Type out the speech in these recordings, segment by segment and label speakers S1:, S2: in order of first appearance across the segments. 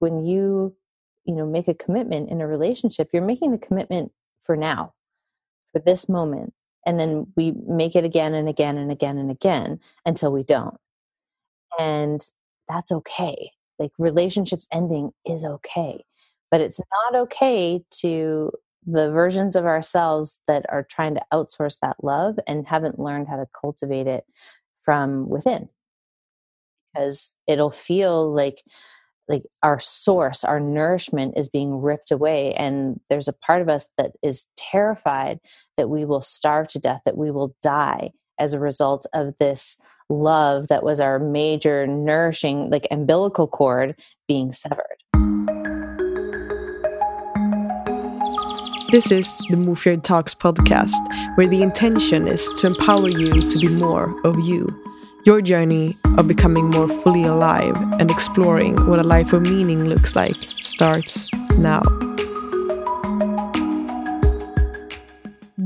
S1: when you you know make a commitment in a relationship you're making the commitment for now for this moment and then we make it again and again and again and again until we don't. And that's okay. Like relationships ending is okay but it's not okay to the versions of ourselves that are trying to outsource that love and haven't learned how to cultivate it from within. Because it'll feel like like our source our nourishment is being ripped away and there's a part of us that is terrified that we will starve to death that we will die as a result of this love that was our major nourishing like umbilical cord being severed
S2: This is the Mofjard Talks podcast, where the intention is to empower you to be more of you. Your journey of becoming more fully alive and exploring what a life of meaning looks like starts now.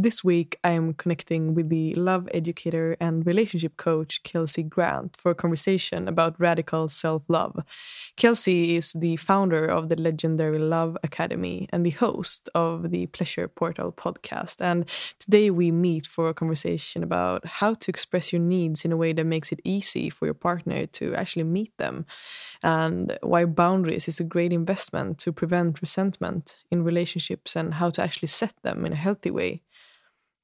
S2: This week, I am connecting with the love educator and relationship coach Kelsey Grant for a conversation about radical self love. Kelsey is the founder of the legendary Love Academy and the host of the Pleasure Portal podcast. And today we meet for a conversation about how to express your needs in a way that makes it easy for your partner to actually meet them, and why boundaries is a great investment to prevent resentment in relationships and how to actually set them in a healthy way.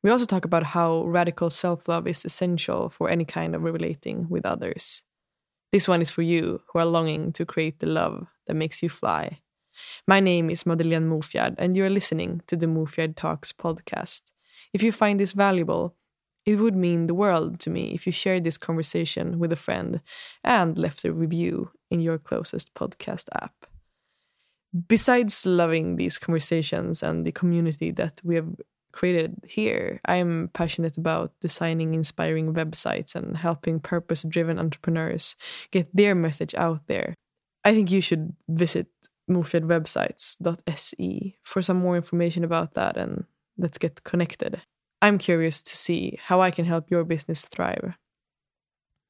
S2: We also talk about how radical self love is essential for any kind of relating with others. This one is for you who are longing to create the love that makes you fly. My name is Madeleine Mofjard, and you are listening to the Mofjard Talks podcast. If you find this valuable, it would mean the world to me if you shared this conversation with a friend and left a review in your closest podcast app. Besides loving these conversations and the community that we have created here. I'm passionate about designing inspiring websites and helping purpose driven entrepreneurs get their message out there. I think you should visit movefedwebsites.se for some more information about that and let's get connected. I'm curious to see how I can help your business thrive.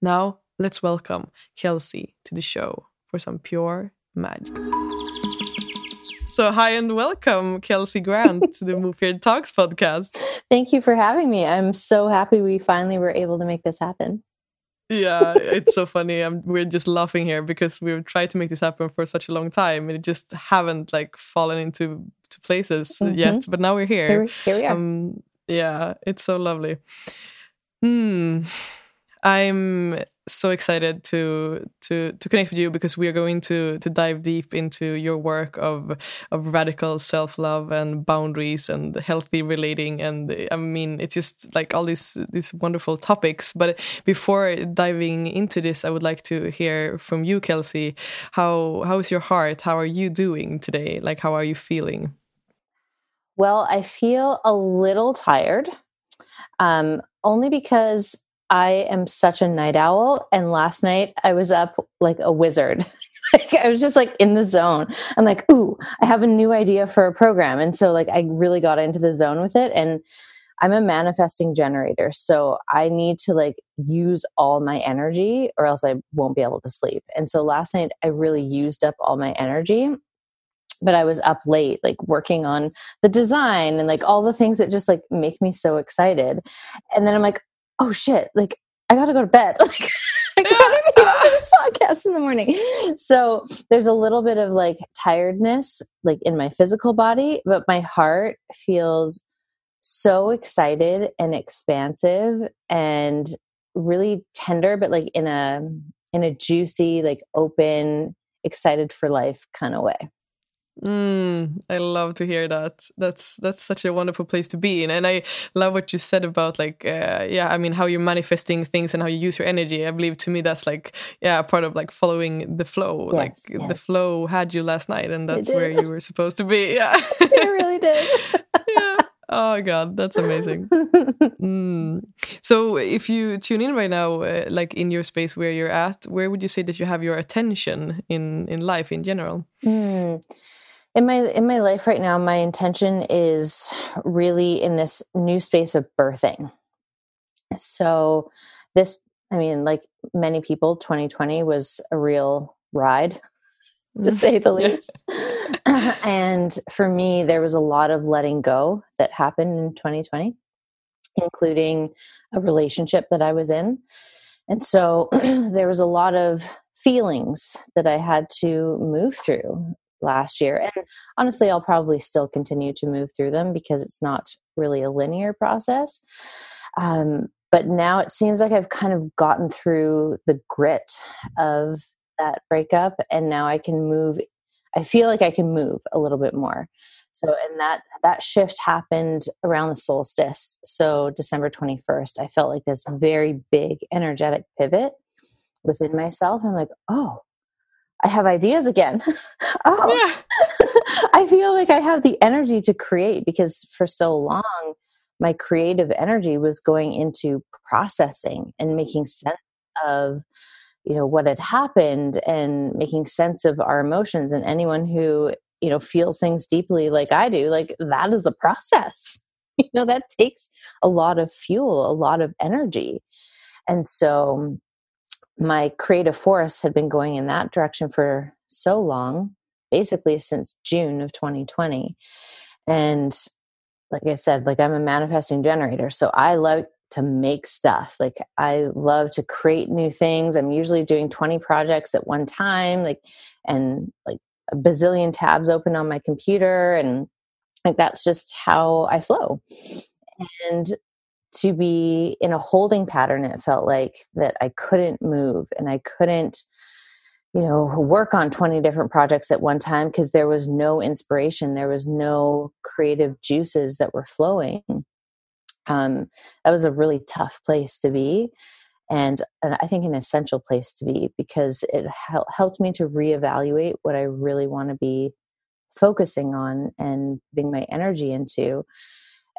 S2: Now, let's welcome Kelsey to the show for some pure magic. So, hi and welcome, Kelsey Grant, to the Mofjard Talks podcast.
S1: Thank you for having me. I'm so happy we finally were able to make this happen.
S2: Yeah, it's so funny. I'm, we're just laughing here because we've tried to make this happen for such a long time and it just haven't like fallen into to places mm-hmm. yet. But now we're here.
S1: Here, here we are. Um,
S2: yeah, it's so lovely. Hmm. I'm so excited to to to connect with you because we are going to to dive deep into your work of of radical self love and boundaries and healthy relating and I mean it's just like all these these wonderful topics. But before diving into this, I would like to hear from you, Kelsey. How how is your heart? How are you doing today? Like how are you feeling?
S1: Well, I feel a little tired. Um, only because I am such a night owl. And last night I was up like a wizard. like I was just like in the zone. I'm like, ooh, I have a new idea for a program. And so like I really got into the zone with it. And I'm a manifesting generator. So I need to like use all my energy or else I won't be able to sleep. And so last night I really used up all my energy. But I was up late, like working on the design and like all the things that just like make me so excited. And then I'm like, oh shit, like I gotta go to bed. Like I gotta be on this podcast in the morning. So there's a little bit of like tiredness, like in my physical body, but my heart feels so excited and expansive and really tender, but like in a in a juicy, like open, excited for life kind of way.
S2: Mm, I love to hear that. That's that's such a wonderful place to be in, and I love what you said about like, uh, yeah, I mean, how you're manifesting things and how you use your energy. I believe to me that's like, yeah, part of like following the flow.
S1: Yes,
S2: like
S1: yes.
S2: the flow had you last night, and that's where you were supposed to be. Yeah,
S1: it really did.
S2: yeah. Oh god, that's amazing. mm. So, if you tune in right now, uh, like in your space where you're at, where would you say that you have your attention in in life in general?
S1: Mm in my in my life right now my intention is really in this new space of birthing so this i mean like many people 2020 was a real ride to say the least. and for me, there was a lot of letting go that happened in 2020, including a relationship that I was in. And so there was a lot of feelings that I had to move through last year. And honestly, I'll probably still continue to move through them because it's not really a linear process. Um, but now it seems like I've kind of gotten through the grit of that breakup, and now I can move. I feel like I can move a little bit more. So, and that that shift happened around the solstice. So, December twenty first, I felt like this very big energetic pivot within myself. I'm like, oh, I have ideas again. oh. I feel like I have the energy to create because for so long, my creative energy was going into processing and mm-hmm. making sense of you know what had happened and making sense of our emotions. And anyone who you know feels things deeply like i do like that is a process. You know that takes a lot of fuel a lot of energy. And so my creative force had been going in that direction for so long, basically since June of 2020. And like I said, like I'm a manifesting generator. So I love to make stuff. Like I love to create new things. I'm usually doing 20 projects at one time, like and like a bazillion tabs open on my computer and like that's just how I flow. And to be in a holding pattern it felt like that i couldn't move and i couldn't you know work on 20 different projects at one time because there was no inspiration there was no creative juices that were flowing. Um, that was a really tough place to be and, and i think an essential place to be because it hel- helped me to reevaluate what i really want to be focusing on and putting my energy into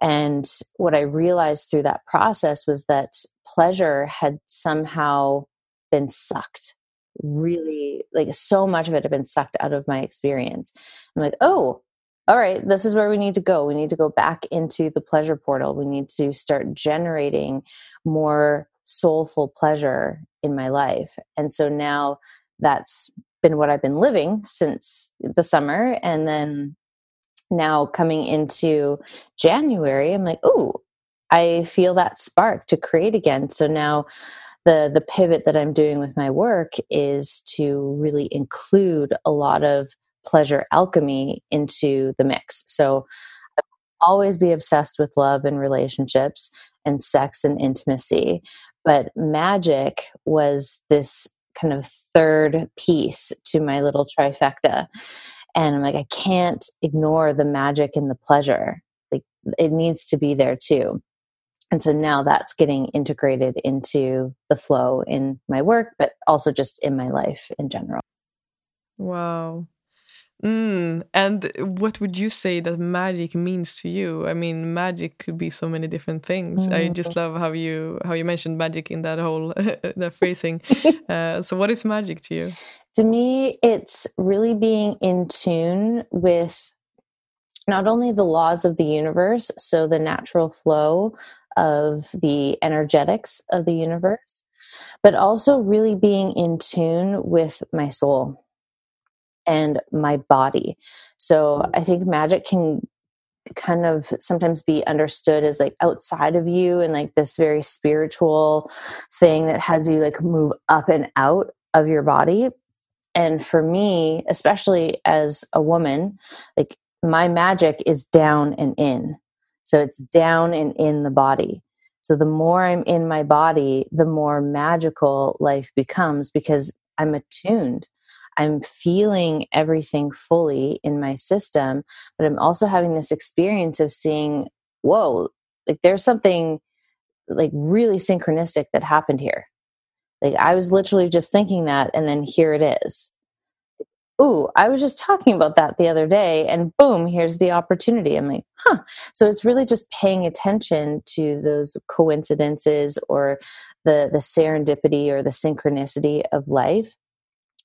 S1: and what I realized through that process was that pleasure had somehow been sucked really like so much of it had been sucked out of my experience. I'm like, oh, all right, this is where we need to go. We need to go back into the pleasure portal. We need to start generating more soulful pleasure in my life. And so now that's been what I've been living since the summer. And then now coming into January, I'm like, oh, I feel that spark to create again. So now the the pivot that I'm doing with my work is to really include a lot of pleasure alchemy into the mix. So always be obsessed with love and relationships and sex and intimacy, but magic was this kind of third piece to my little trifecta and i'm like i can't ignore the magic and the pleasure like it needs to be there too and so now that's getting integrated into the flow in my work but also just in my life in general
S2: wow Mm, and what would you say that magic means to you? I mean, magic could be so many different things. Mm. I just love how you how you mentioned magic in that whole that phrasing. uh, so, what is magic to you?
S1: To me, it's really being in tune with not only the laws of the universe, so the natural flow of the energetics of the universe, but also really being in tune with my soul and my body. So I think magic can kind of sometimes be understood as like outside of you and like this very spiritual thing that has you like move up and out of your body. And for me, especially as a woman, like my magic is down and in. So it's down and in the body. So the more I'm in my body, the more magical life becomes because I'm attuned I'm feeling everything fully in my system, but I'm also having this experience of seeing, whoa, like there's something like really synchronistic that happened here. Like I was literally just thinking that, and then here it is. Ooh, I was just talking about that the other day, and boom, here's the opportunity. I'm like, huh. So it's really just paying attention to those coincidences or the the serendipity or the synchronicity of life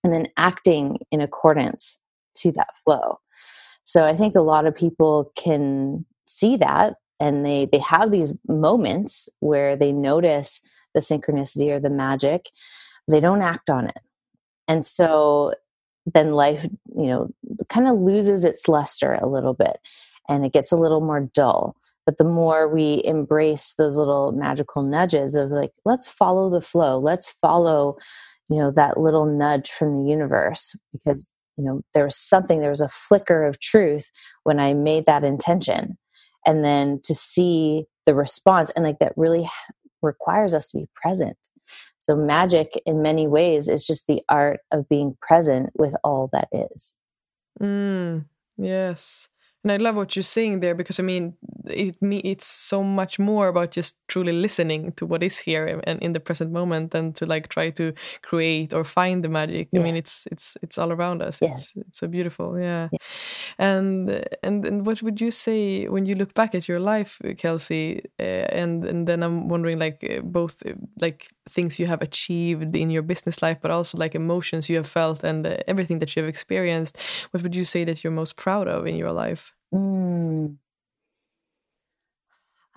S1: and then acting in accordance to that flow. So I think a lot of people can see that and they they have these moments where they notice the synchronicity or the magic they don't act on it and so then life, you know, kind of loses its luster a little bit and it gets a little more dull. But the more we embrace those little magical nudges of like, let's follow the flow, let's follow, you know, that little nudge from the universe because, you know, there was something, there was a flicker of truth when I made that intention. And then to see the response and like that really requires us to be present. So, magic in many ways is just the art of being present with all that is.
S2: Mm, yes and I love what you're saying there because I mean it me it's so much more about just truly listening to what is here and in the present moment than to like try to create or find the magic. Yeah. I mean it's it's it's all around us. Yes. It's it's so beautiful. Yeah. yeah. And and and what would you say when you look back at your life, Kelsey? Uh, and and then I'm wondering like uh, both uh, like things you have achieved in your business life, but also like emotions you have felt and uh, everything that you have experienced. What would you say that you're most proud of in your life? Mm.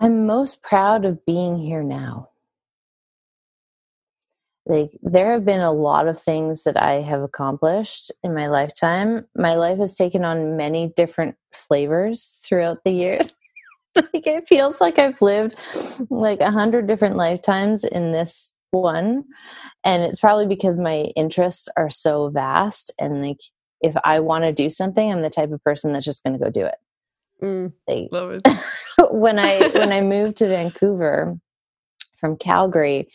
S1: I'm most proud of being here now. Like, there have been a lot of things that I have accomplished in my lifetime. My life has taken on many different flavors throughout the years. like, it feels like I've lived like a hundred different lifetimes in this one. And it's probably because my interests are so vast and like if I want to do something, I'm the type of person that's just going to go do it.
S2: Mm, they, love it.
S1: when I when I moved to Vancouver from Calgary,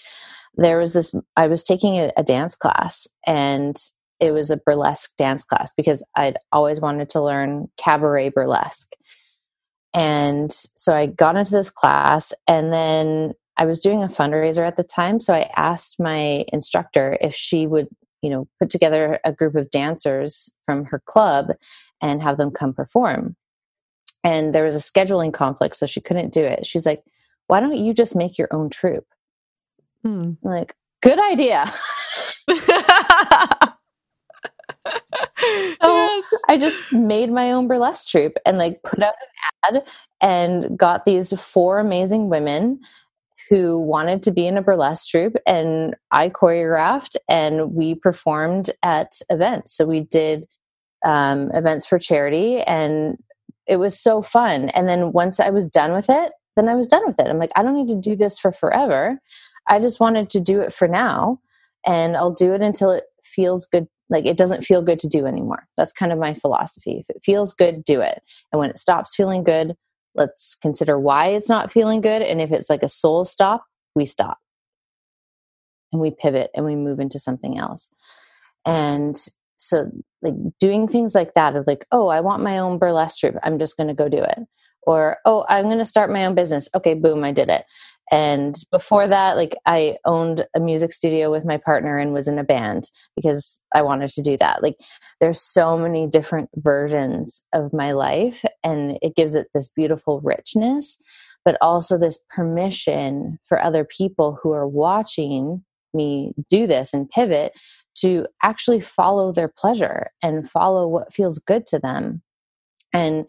S1: there was this. I was taking a, a dance class, and it was a burlesque dance class because I'd always wanted to learn cabaret burlesque. And so I got into this class, and then I was doing a fundraiser at the time. So I asked my instructor if she would you know put together a group of dancers from her club and have them come perform and there was a scheduling conflict so she couldn't do it she's like why don't you just make your own troupe hmm. like good idea yes. I just made my own burlesque troupe and like put out an ad and got these four amazing women who wanted to be in a burlesque troupe and I choreographed and we performed at events. So we did um, events for charity and it was so fun. And then once I was done with it, then I was done with it. I'm like, I don't need to do this for forever. I just wanted to do it for now and I'll do it until it feels good. Like it doesn't feel good to do anymore. That's kind of my philosophy. If it feels good, do it. And when it stops feeling good, let's consider why it's not feeling good and if it's like a soul stop we stop. And we pivot and we move into something else. And so like doing things like that of like oh i want my own burlesque troupe i'm just going to go do it. Or oh i'm going to start my own business. Okay boom i did it and before that like i owned a music studio with my partner and was in a band because i wanted to do that. Like there's so many different versions of my life and it gives it this beautiful richness but also this permission for other people who are watching me do this and pivot to actually follow their pleasure and follow what feels good to them. And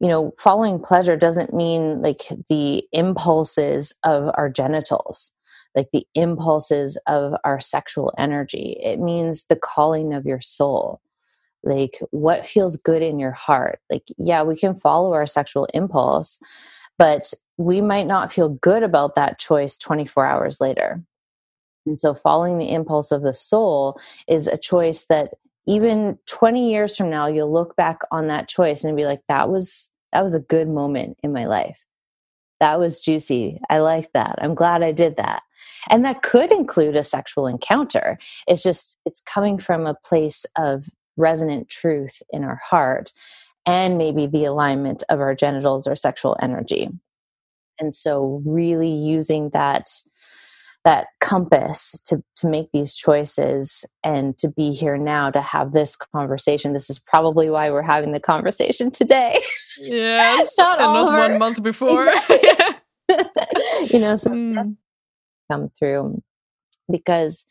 S1: you know, following pleasure doesn't mean like the impulses of our genitals, like the impulses of our sexual energy. It means the calling of your soul, like what feels good in your heart. Like, yeah, we can follow our sexual impulse, but we might not feel good about that choice 24 hours later. And so, following the impulse of the soul is a choice that even 20 years from now you'll look back on that choice and be like that was that was a good moment in my life. That was juicy. I like that. I'm glad i did that. And that could include a sexual encounter. It's just it's coming from a place of resonant truth in our heart and maybe the alignment of our genitals or sexual energy. And so really using that that compass to to make these choices and to be here now to have this conversation. This is probably why we're having the conversation today.
S2: Yes not and not one month before.
S1: You know so mm. come through because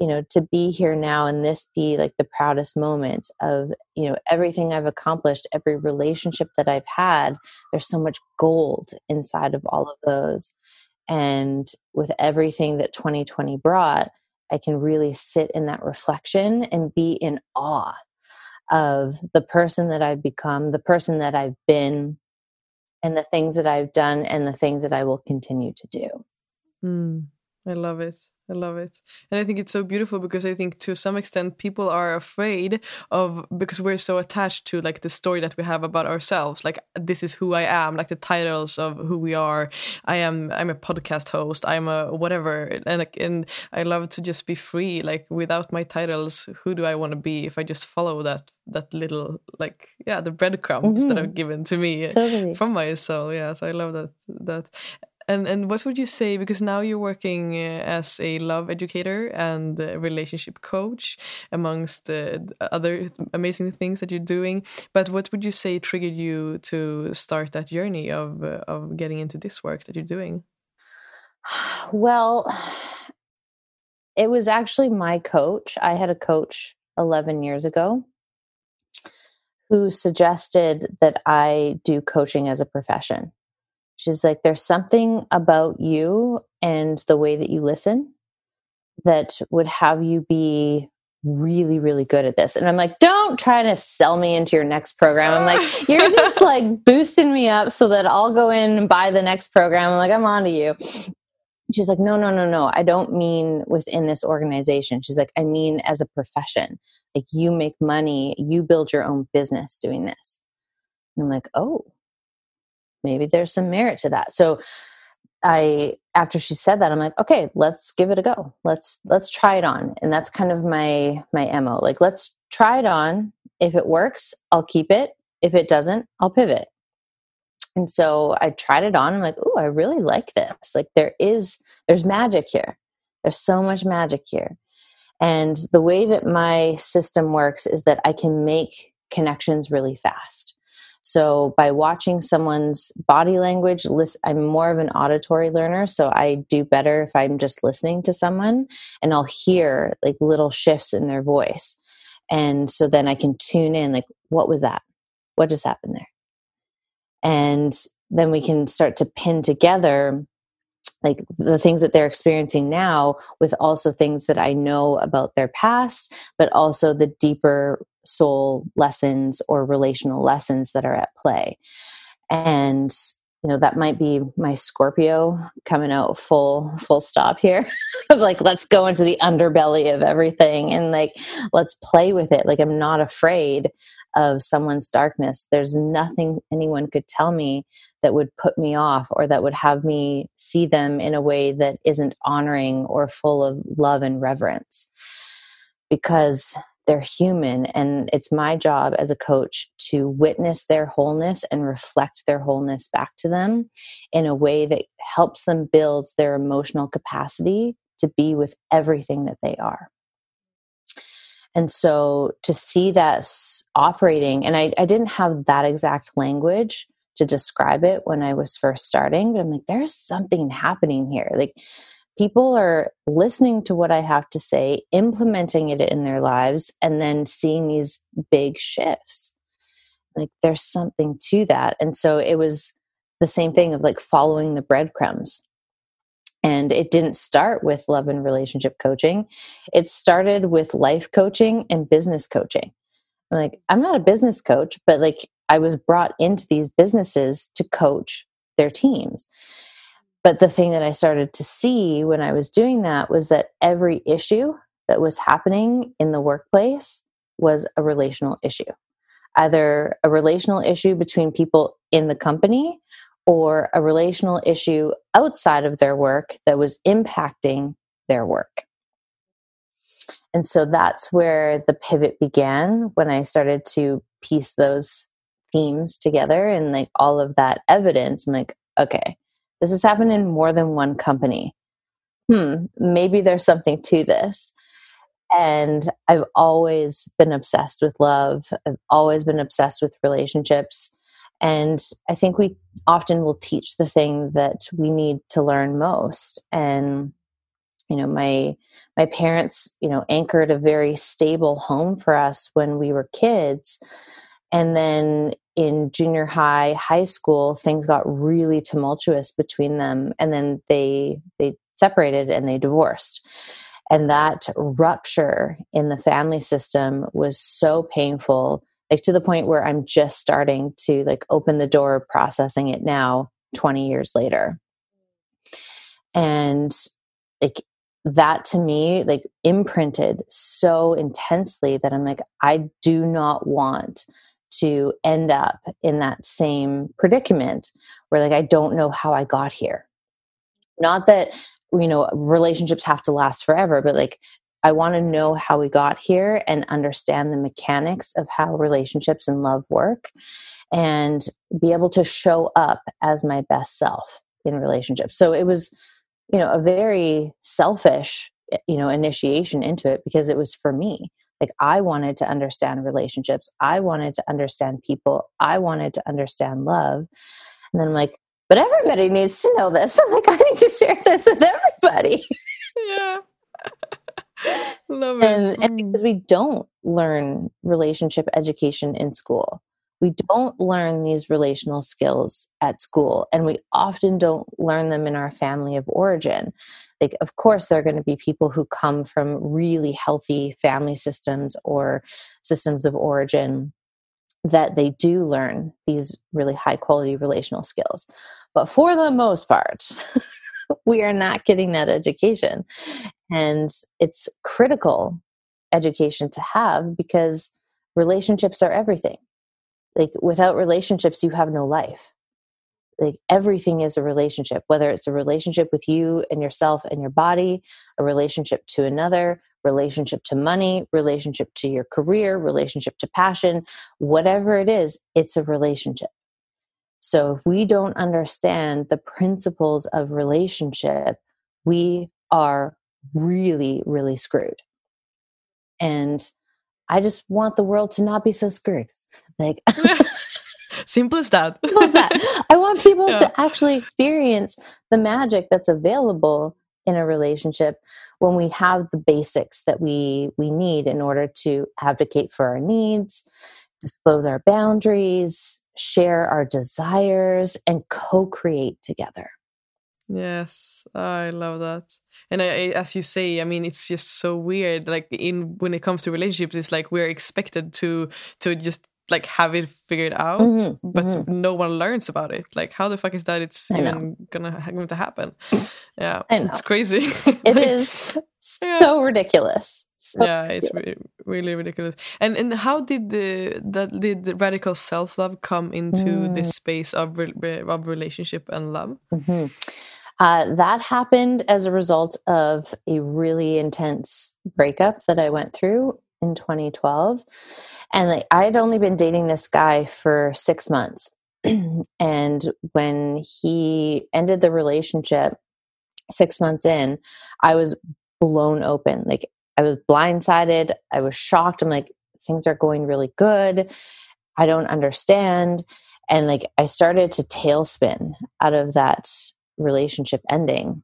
S1: you know to be here now and this be like the proudest moment of you know everything i've accomplished every relationship that i've had there's so much gold inside of all of those and with everything that 2020 brought, I can really sit in that reflection and be in awe of the person that I've become, the person that I've been, and the things that I've done and the things that I will continue to do.
S2: Mm, I love it. I love it. And I think it's so beautiful because I think to some extent people are afraid of because we're so attached to like the story that we have about ourselves. Like this is who I am, like the titles of who we are. I am I'm a podcast host, I'm a whatever. And like and I love to just be free, like without my titles, who do I want to be if I just follow that that little like yeah, the breadcrumbs mm -hmm. that are given to me totally. from my soul. Yeah. So I love that that and and what would you say because now you're working uh, as a love educator and relationship coach amongst uh, other amazing things that you're doing. But what would you say triggered you to start that journey of uh, of getting into this work that you're doing?
S1: Well, it was actually my coach. I had a coach 11 years ago who suggested that I do coaching as a profession. She's like, there's something about you and the way that you listen that would have you be really, really good at this. And I'm like, don't try to sell me into your next program. I'm like, you're just like boosting me up so that I'll go in and buy the next program. I'm like, I'm on to you. She's like, no, no, no, no. I don't mean within this organization. She's like, I mean as a profession. Like you make money, you build your own business doing this. And I'm like, oh, maybe there's some merit to that. So I after she said that I'm like, okay, let's give it a go. Let's let's try it on. And that's kind of my my MO. Like let's try it on. If it works, I'll keep it. If it doesn't, I'll pivot. And so I tried it on. I'm like, oh, I really like this. Like there is there's magic here. There's so much magic here. And the way that my system works is that I can make connections really fast. So by watching someone's body language, I'm more of an auditory learner, so I do better if I'm just listening to someone and I'll hear like little shifts in their voice. And so then I can tune in like what was that? What just happened there? And then we can start to pin together like the things that they're experiencing now with also things that I know about their past, but also the deeper soul lessons or relational lessons that are at play. And you know that might be my scorpio coming out full full stop here of like let's go into the underbelly of everything and like let's play with it. Like i'm not afraid of someone's darkness. There's nothing anyone could tell me that would put me off or that would have me see them in a way that isn't honoring or full of love and reverence. Because they're human and it's my job as a coach to witness their wholeness and reflect their wholeness back to them in a way that helps them build their emotional capacity to be with everything that they are. And so to see that operating and I, I didn't have that exact language to describe it when i was first starting but i'm like there's something happening here. Like people are listening to what I have to say, implementing it in their lives, and then seeing these big shifts. Like there's something to that. And so it was the same thing of like following the breadcrumbs. And it didn't start with love and relationship coaching. It started with life coaching and business coaching. I'm like, I'm not a business coach, but like I was brought into these businesses to coach their teams. But the thing that I started to see when I was doing that was that every issue that was happening in the workplace was a relational issue. Either a relational issue between people in the company or a relational issue outside of their work that was impacting their work. And so that's where the pivot began when I started to piece those themes together and like all of that evidence. I'm like, okay, this has happened in more than one company. Hmm, maybe there's something to this. And I've always been obsessed with love. I've always been obsessed with relationships. And I think we often will teach the thing that we need to learn most. And, you know, my my parents, you know, anchored a very stable home for us when we were kids. And then in junior high, high school, things got really tumultuous between them, and then they they separated and they divorced. And that rupture in the family system was so painful, like to the point where I'm just starting to like open the door processing it now 20 years later. And like that to me like imprinted so intensely that I'm like I do not want to end up in that same predicament where like I don't know how I got here. Not that you know relationships have to last forever, but like I want to know how we got here and understand the mechanics of how relationships and love work and be able to show up as my best self in relationships. So it was you know a very selfish eh, you know initiation into it because it was for me like I wanted to understand relationships. I wanted to understand people. I wanted to understand love. And then I'm like, but everybody needs to know this. I'm like, I need to share this with everybody.
S2: Yeah.
S1: Love it. And, and mm. because we don't learn relationship education in school. We don't learn these relational skills at school, and we often don't learn them in our family of origin. Like of course there are going to be people who come from really healthy family systems or systems of origin that they do learn these really high quality relational skills. But for the most part we are not getting that education. And it's critical education to have because relationships are everything like without relationships you have no life. Like everything is a relationship whether it's a relationship with you and yourself and your body a relationship to another relationship to money relationship to your career relationship to passion whatever it is it's a relationship. So if we don't understand the principles of relationship we are really really screwed. And i just want the world to not be so screwed like
S2: Simple as that.
S1: That. I want people yeah. to actually experience the magic that's available in a relationship when we have the basics that we we need in order to advocate for our needs, disclose our boundaries, share our desires and co-create together.
S2: Yes, I love that. And I, as you say, I mean, it's just so weird. Like in when it comes to relationships, it's like we're expected to to just like have it figured out mm-hmm, but mm-hmm. no one learns about it. Like how the fuck is that? It's even gonna going to happen. Yeah it's crazy.
S1: It is yeah. so ridiculous. So
S2: yeah it's really, really ridiculous. And and how did the that did the radical self-love come into mm. this space of of relationship and love? Mm-hmm.
S1: uh, that happened as a result of a really intense breakup that I went through in 2012 and like i had only been dating this guy for six months. And when he ended the relationship six months in i was blown open. Like i was blindsided. I was shocked. I'm like things are going really good. I don't understand. And like i started to tailspin out of that relationship ending.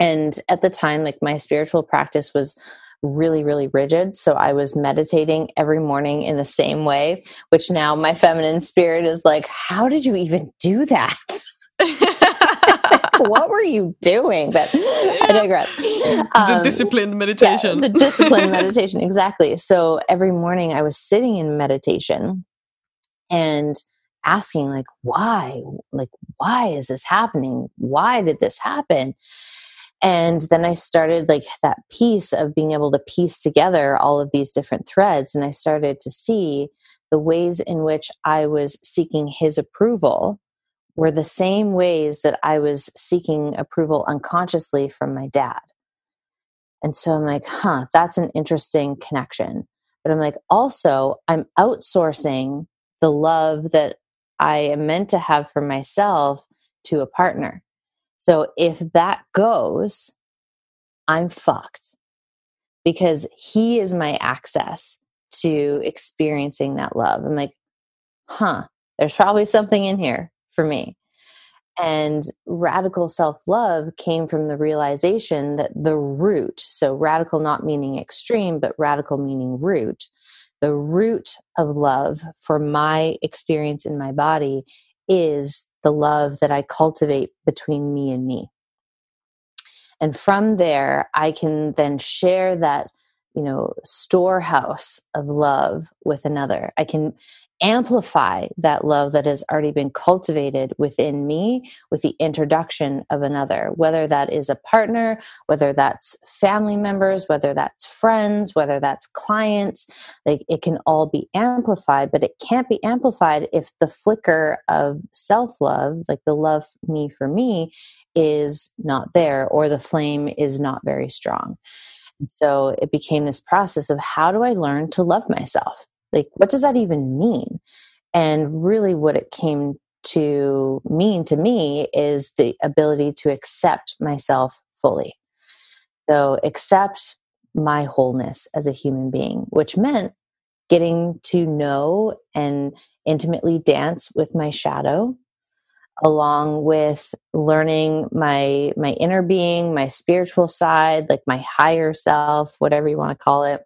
S1: And at the time like my spiritual practice was really, really rigid. So I was meditating every morning in the same way, which now my feminine spirit is like, how did you even do that? what were you doing? But I digress.
S2: Um, the disciplined meditation.
S1: Yeah, the disciplined meditation, exactly. So every morning I was sitting in meditation and asking, like, why? Like, why is this happening? Why did this happen? And then i started like that piece of being able to piece together all of these different threads and i started to see the ways in which i was seeking his approval were the same ways that i was seeking approval unconsciously from my dad. And so i'm like huh that's an interesting connection. But i'm like also i'm outsourcing the love that i am meant to have for myself to a partner so if that goes, I'm fucked because he is my access to experiencing that love. I'm like, huh, there's probably something in here for me. And radical self love came from the realization that the root, so radical not meaning extreme, but radical meaning root, the root of love for my experience in my body is the love that I cultivate between me and me. and from there i can then share that you know storehouse of love with another i can amplify that love that has already been cultivated within me with the introduction of another, whether that is a partner, whether that's family members, whether that's friends, whether that's clients. Like it can all be amplified, but it can't be amplified if the flicker of self love, like the love me for me, is not there or the flame is not very strong. So it became this process of how do I learn to love myself? Like what does that even mean? And really what it came to mean to me is the ability to accept myself fully. So accept my wholeness as a human being which meant getting to know and intimately dance with my shadow along with learning my my inner being my spiritual side like my higher self whatever you want to call it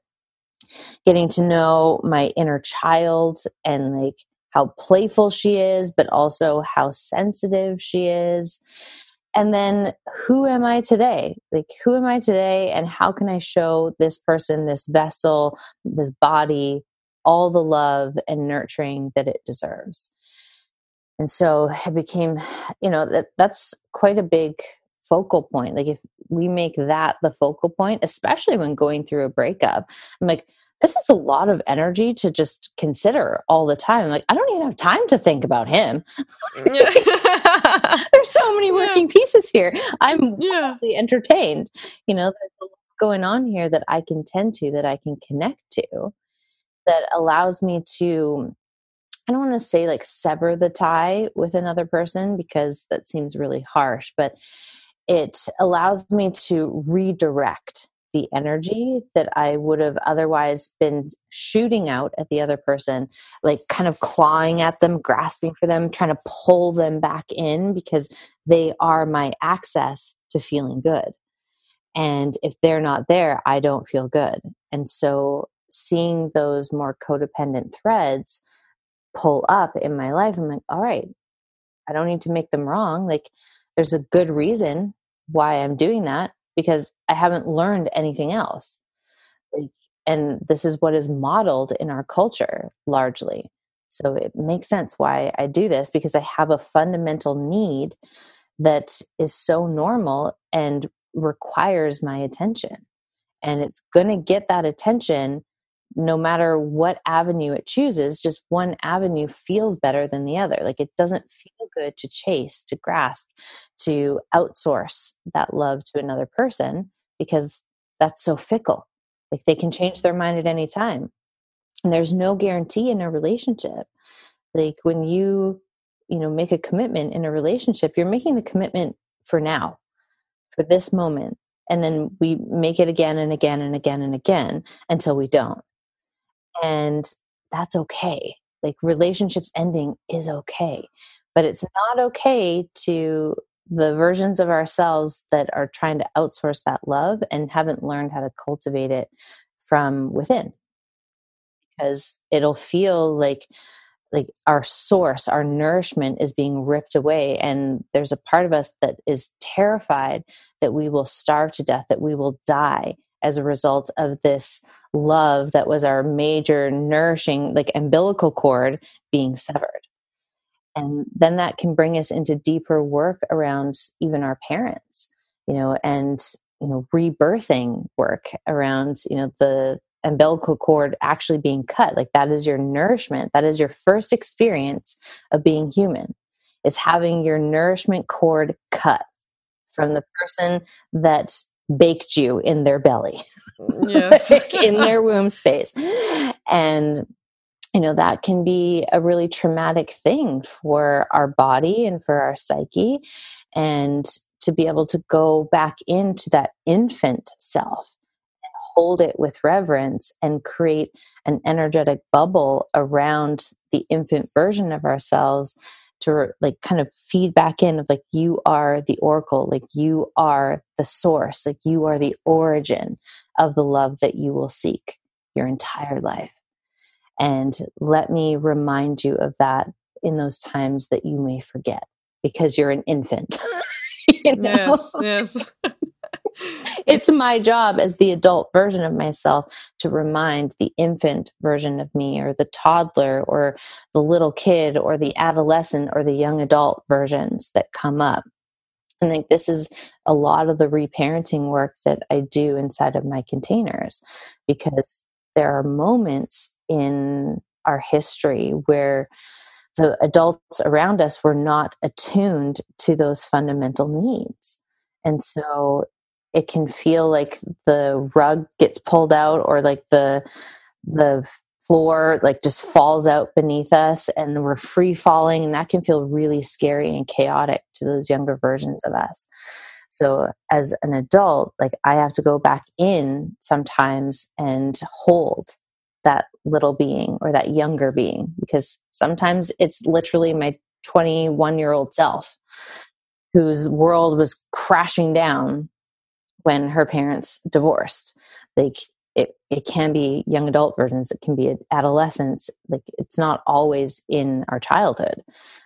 S1: getting to know my inner child and like how playful she is, but also how sensitive she is. And then who am I today? Like, who am I today? And how can I show this person, this vessel, this body, all the love and nurturing that it deserves? And so it became, you know, that that's quite a big focal point. Like if we make that the focal point, especially when going through a breakup, I'm like, this is a lot of energy to just consider all the time. Like, I don't even have time to think about him. Mm, there's so many working yeah. pieces here. I'm yeah. entertained. You know, there's a lot going on here that I can tend to, that I can connect to, that allows me to I don't want to say like sever the tie with another person because that seems really harsh, but it allows me to redirect the energy that I would have otherwise been shooting out at the other person, like kind of clawing at them, grasping for them, trying to pull them back in because they are my access to feeling good. And if they're not there, I don't feel good. And so seeing those more codependent threads pull up in my life, I'm like, all right, I don't need to make them wrong. Like, there's a good reason why I'm doing that because I haven't learned anything else. And this is what is modeled in our culture largely. So it makes sense why I do this because I have a fundamental need that is so normal and requires my attention. And it's going to get that attention no matter what avenue it chooses, just one avenue feels better than the other. Like it doesn't feel good to chase, to grasp, to outsource that love to another person because that's so fickle. Like they can change their mind at any time. And there's no guarantee in a relationship. Like when you, you know, make a commitment in a relationship, you're making the commitment for now, for this moment. And then we make it again and again and again and again until we don't and that's okay. Like relationships ending is okay but it's not okay to the versions of ourselves that are trying to outsource that love and haven't learned how to cultivate it from within. Because it'll feel like like our source our nourishment is being ripped away and there's a part of us that is terrified that we will starve to death that we will die as a result of this love that was our major nourishing like umbilical cord being severed. And then that can bring us into deeper work around even our parents you know and you know rebirthing work around you know the umbilical cord actually being cut. Like that is your nourishment. That is your first experience of being human is having your nourishment cord cut from the person that baked you in their belly. Mm, yes. like in their womb space. And you know that can be a really traumatic thing for our body and for our psyche. And to be able to go back into that infant self and hold it with reverence and create an energetic bubble around the infant version of ourselves to like kind of feed back in of like you are the oracle like you are the source like you are the origin of the love that you will seek your entire life and let me remind you of that in those times that you may forget because you're an infant
S2: you know? yes yes
S1: it's my job as the adult version of myself to remind the infant version of me or the toddler or the little kid or the adolescent or the young adult versions that come up I think this is a lot of the reparenting work that I do inside of my containers because there are moments in our history where the adults around us were not attuned to those fundamental needs. And so it can feel like the rug gets pulled out or like the the floor like just falls out beneath us and we're free falling and that can feel really scary and chaotic to those younger versions of us. So as an adult like i have to go back in sometimes and hold that little being or that younger being because sometimes it's literally my 21 year old self whose world was crashing down when her parents divorced. Like it, it can be young adult versions it can be adolescence like it's not always in our childhood.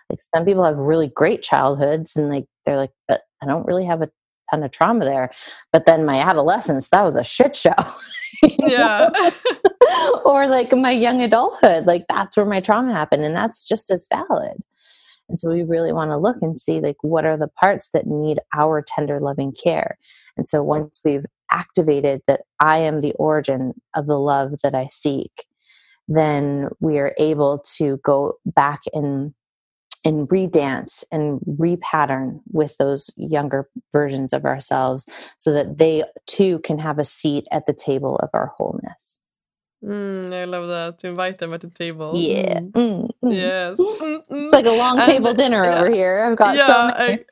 S1: Like some people have really great childhoods and like they're like but i don't really have a ton of trauma there. But then my adolescence that was a shit show
S2: yeah.
S1: Or like my young adulthood like that's where my trauma happened and that's just as valid and so we really want to look and see like what are the parts that need our tender loving care and so once we've activated that I am the origin of the love that I seek, then we are able to go back and and redance and repattern with those younger versions of ourselves so that they too can have a seat at the table of our wholeness.
S2: Mm, I love that. To invite them at the table.
S1: Yeah.
S2: Mm. Mm, mm. yes.
S1: It's like a long table and, dinner over here. I've got yeah, so many.
S2: I,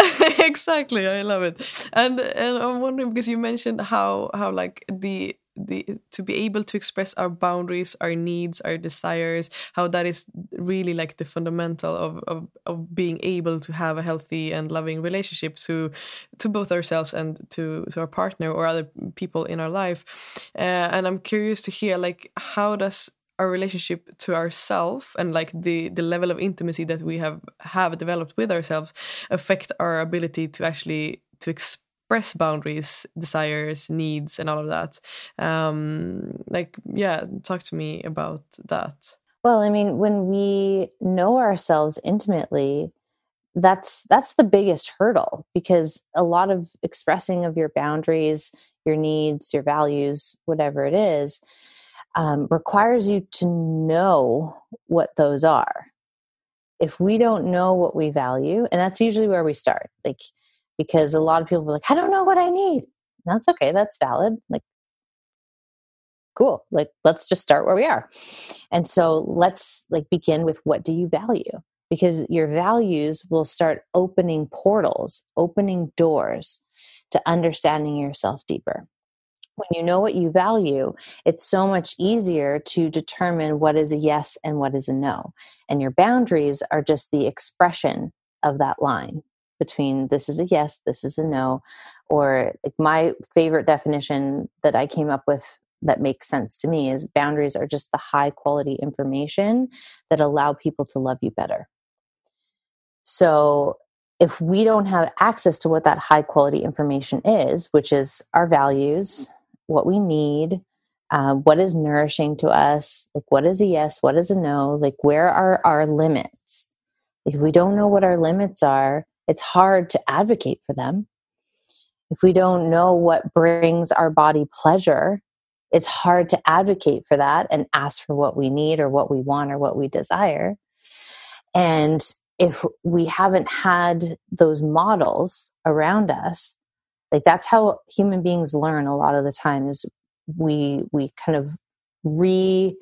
S2: exactly i love it and and i'm wondering because you mentioned how how like the the to be able to express our boundaries our needs our desires how that is really like the fundamental of of, of being able to have a healthy and loving relationship to to both ourselves and to to our partner or other people in our life. Uh, and i'm curious to hear like how does our relationship to ourselves and like the the level of intimacy that we have have developed with ourselves affect our ability to actually to express boundaries desires needs and all of that. Um like yeah talk to me about that.
S1: Well i mean when we know ourselves intimately that's that's the biggest hurdle because a lot of expressing of your boundaries your needs your values whatever it is um, requires you to know what those are. If we don't know what we value, and that's usually where we start, like because a lot of people are like, I don't know what I need. That's okay, that's valid. Like, cool. Like, let's just start where we are. And so let's like begin with what do you value? Because your values will start opening portals, opening doors to understanding yourself deeper when you know what you value, it's so much easier to determine what is a yes and what is a no. And your boundaries are just the expression of that line between this is a yes, this is a no. Or like my favorite definition that I came up with that makes sense to me is boundaries are just the high quality information that allow people to love you better. So if we don't have access to what that high quality information is, which is our values, what we need, uh, what is nourishing to us, like what is a yes, what is a no, like where are our limits. If we don't know what our limits are, it's hard to advocate for them. If we don't know what brings our body pleasure, it's hard to advocate for that and ask for what we need or what we want or what we desire. And if we haven't had those models around us, like that's how human beings learn a lot of the times we we kind of re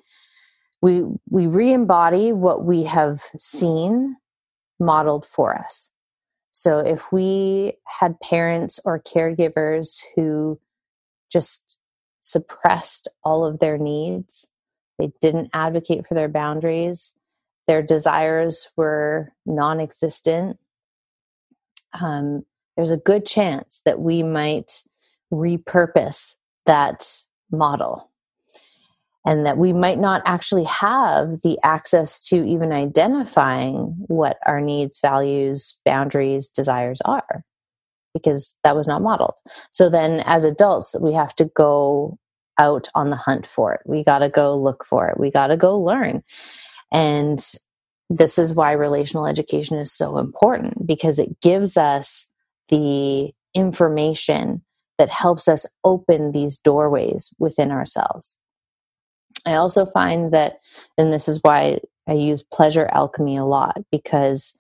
S1: we we re-embody what we have seen modeled for us so if we had parents or caregivers who just suppressed all of their needs they didn't advocate for their boundaries their desires were non-existent um, there's a good chance that we might repurpose that model and that we might not actually have the access to even identifying what our needs, values, boundaries, desires are. because that was not modeled. So then as adults, we have to go out on the hunt for it. We got to go look for it. We got to go learn. And this is why relational education is so important because it gives us the information that helps us open these doorways within ourselves. I also find that, and this is why I use pleasure alchemy a lot because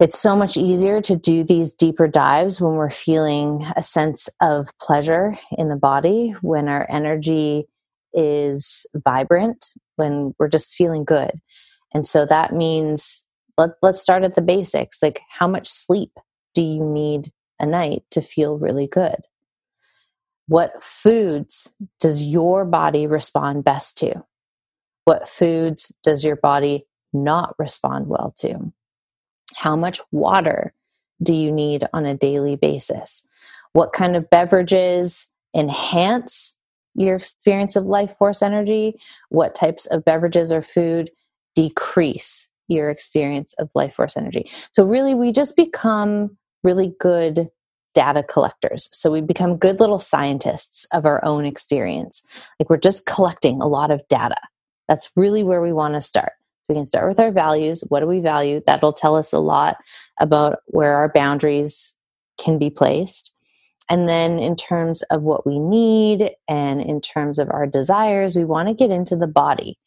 S1: it's so much easier to do these deeper dives when we're feeling a sense of pleasure in the body, when our energy is vibrant, when we're just feeling good. And so that means let, let's start at the basics. Like, how much sleep do you need a night to feel really good? What foods does your body respond best to? What foods does your body not respond well to? How much water do you need on a daily basis? What kind of beverages enhance your experience of life force energy? What types of beverages or food decrease your experience of life force energy? So, really, we just become really good data collectors. So, we become good little scientists of our own experience. Like, we're just collecting a lot of data. That's really where we want to start we can start with our values. What do we value? That'll tell us a lot about where our boundaries can be placed. And then, in terms of what we need and in terms of our desires, we want to get into the body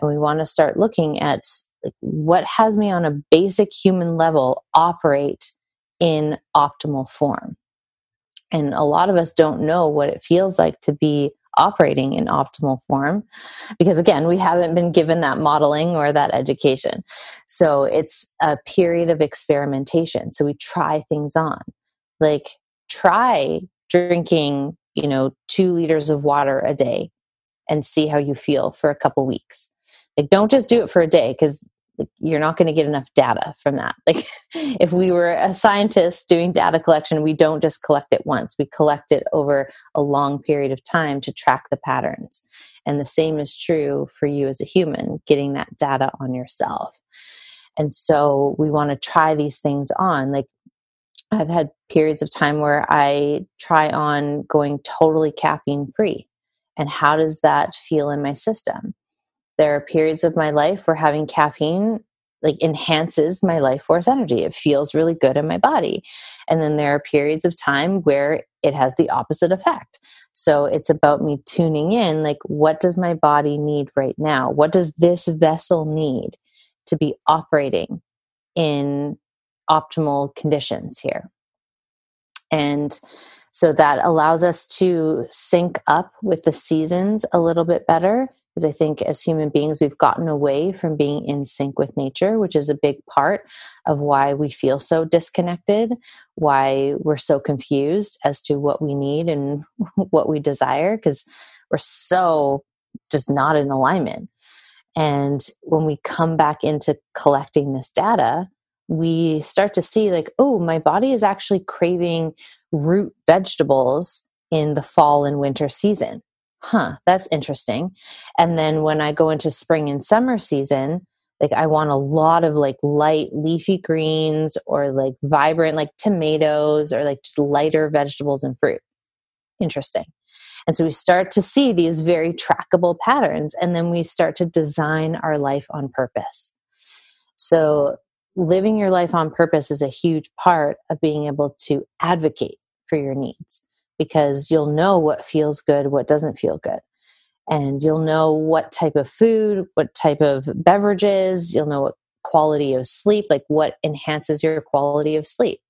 S1: and we want to start looking at like, what has me on a basic human level operate in optimal form. And a lot of us don't know what it feels like to be operating in optimal form because again we haven't been given that modeling or that education. So it's a period of experimentation. So we try things on. Like try drinking you know 2 liters of water a day and see how you feel for a couple weeks. Like don't just do it for a day because like, you're not going to get enough data from that. Like if we were a scientist doing data collection we don't just collect it once. We collect it over a long period of time to track the patterns. And the same is true for you as a human getting that data on yourself. And so we want to try these things on. Like i've had periods of time where i try on going totally caffeine free and how does that feel in my system there are periods of my life where having caffeine like enhances my life force energy. It feels really good in my body. And then there are periods of time where it has the opposite effect. So it's about me tuning in like what does my body need right now? What does this vessel need to be operating in optimal conditions here? And so that allows us to sync up with the seasons a little bit better I think as human beings, we've gotten away from being in sync with nature, which is a big part of why we feel so disconnected, why we're so confused as to what we need and what we desire, because we're so just not in alignment. And when we come back into collecting this data, we start to see, like, oh, my body is actually craving root vegetables in the fall and winter season huh, that's interesting. And then when I go into spring and summer season, like I want a lot of like light leafy greens or like vibrant like tomatoes or like just lighter vegetables and fruit. Interesting. And so we start to see these very trackable patterns and then we start to design our life on purpose. So living your life on purpose is a huge part of being able to advocate for your needs because you'll know what feels good, what doesn't feel good. And you'll know what type of food, what type of beverages, you'll know what quality of sleep, like what enhances your quality of sleep.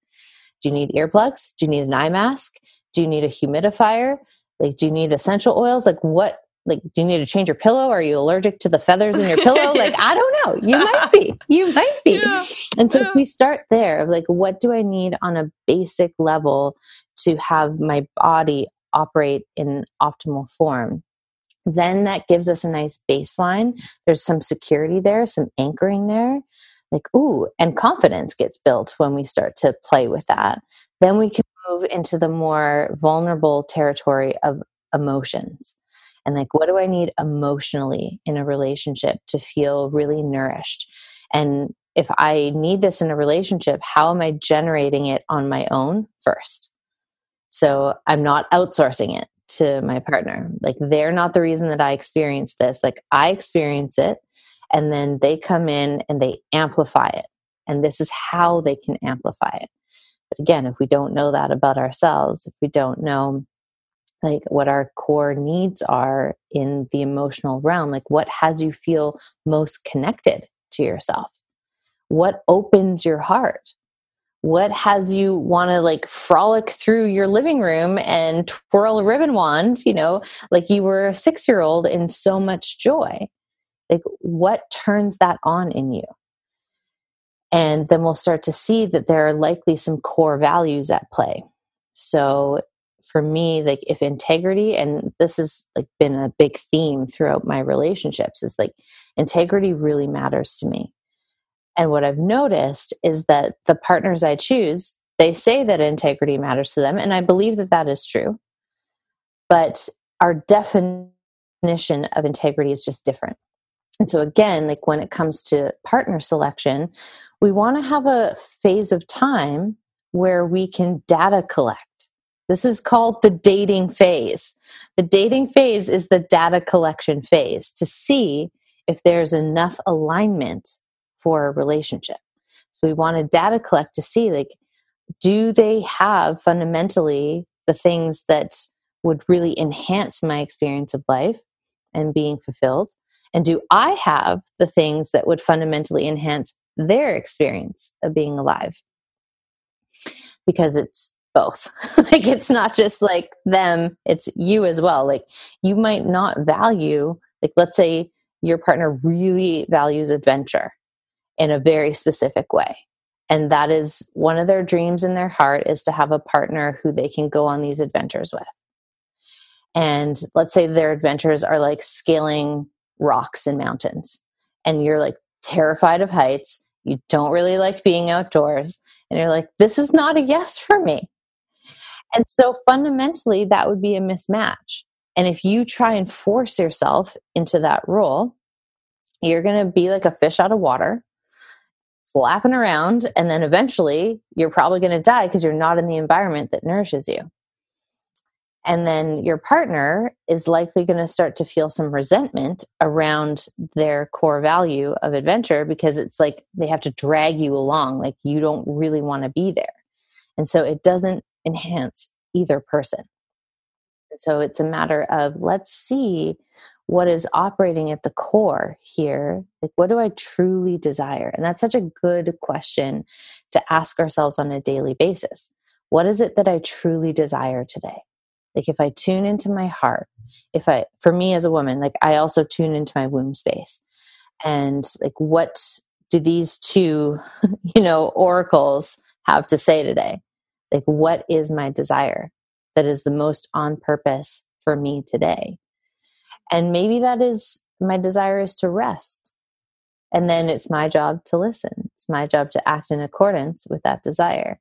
S1: Do you need earplugs? Do you need an eye mask? Do you need a humidifier? Like, do you need essential oils? Like, what like do you need to change your pillow are you allergic to the feathers in your pillow like i don't know you might be you might be yeah. and so yeah. if we start there of like what do i need on a basic level to have my body operate in optimal form. Then that gives us a nice baseline. There's some security there some anchoring there. Like ooh and confidence gets built when we start to play with that. Then we can move into the more vulnerable territory of emotions. And like what do i need emotionally in a relationship to feel really nourished? And if I need this in a relationship, how am I generating it on my own first? So I'm not outsourcing it to my partner. Like they're not the reason that I experience this. Like I experience it and then they come in and they amplify it. And this is how they can amplify it. But again, if we don't know that about ourselves, if we don't know like what our core needs are in the emotional realm, like what has you feel most connected to yourself? What opens your heart? What has you want to like frolic through your living room and twirl a ribbon wand, you know, like you were a six year old in so much joy? Like, what turns that on in you? And then we'll start to see that there are likely some core values at play. So, for me, like if integrity, and this has like been a big theme throughout my relationships, is like integrity really matters to me. And what I've noticed is that the partners I choose, they say that integrity matters to them, and I believe that that is true. But our definition of integrity is just different. And so, again, like when it comes to partner selection, we want to have a phase of time where we can data collect. This is called the dating phase. The dating phase is the data collection phase to see if there's enough alignment for a relationship. So we want to data collect to see like, do they have fundamentally the things that would really enhance my experience of life and being fulfilled? And do I have the things that would fundamentally enhance their experience of being alive? Because it's both. like it's not just like them, it's you as well. Like you might not value, like let's say your partner really values adventure in a very specific way. And that is one of their dreams in their heart is to have a partner who they can go on these adventures with. And let's say their adventures are like scaling rocks and mountains and you're like terrified of heights you don't really like being outdoors and you're like this is not a yes for me and so fundamentally that would be a mismatch and if you try and force yourself into that role you're going to be like a fish out of water flapping around and then eventually you're probably going to die because you're not in the environment that nourishes you and then your partner is likely going to start to feel some resentment around their core value of adventure because it's like they have to drag you along, like you don't really want to be there. And so it doesn't enhance either person. So it's a matter of let's see what is operating at the core here. Like, what do I truly desire? And that's such a good question to ask ourselves on a daily basis. What is it that I truly desire today? like if i tune into my heart if i for me as a woman like i also tune into my womb space and like what do these two you know oracles have to say today like what is my desire that is the most on purpose for me today and maybe that is my desire is to rest. And then it's my job to listen. It's my job to act in accordance with that desire.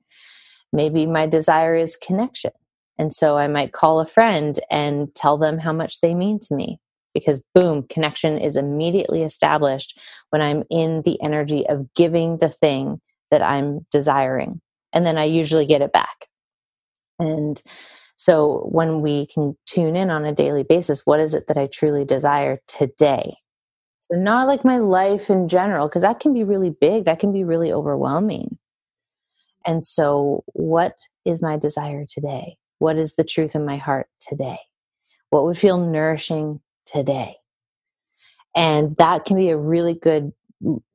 S1: Maybe my desire is connection. And so I might call a friend and tell them how much they mean to me. Because boom, connection is immediately established when I'm in the energy of giving the thing that I'm desiring. And then I usually get it back. And so when we can tune in on a daily basis, what is it that I truly desire today? So, not like my life in general, because that can be really big, that can be really overwhelming. And so, what is my desire today? What is the truth in my heart today? What would feel nourishing today? And that can be a really good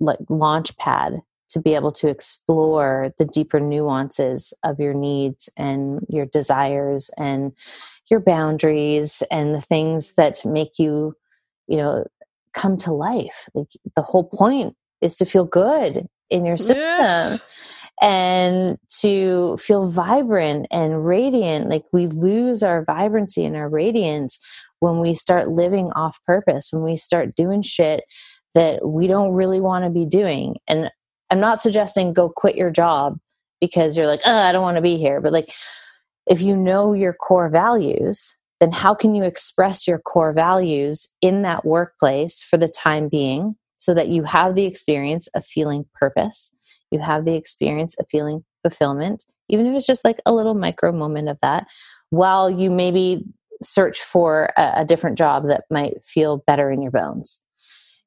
S1: like launch pad to be able to explore the deeper nuances of your needs and your desires and your boundaries and the things that make you you know come to life like the whole point is to feel good in your system yes and to feel vibrant and radiant. Like we lose our vibrancy and our radiance when we start living off purpose, when we start doing shit that we don't really want to be doing. And I'm not suggesting go quit your job because you're like, oh, I don't want to be here. But like, if you know your core values, then how can you express your core values in that workplace for the time being so that you have the experience of feeling purpose. You have the experience of feeling fulfillment, even if it's just like a little micro moment of that, while you maybe search for a, a different job that might feel better in your bones.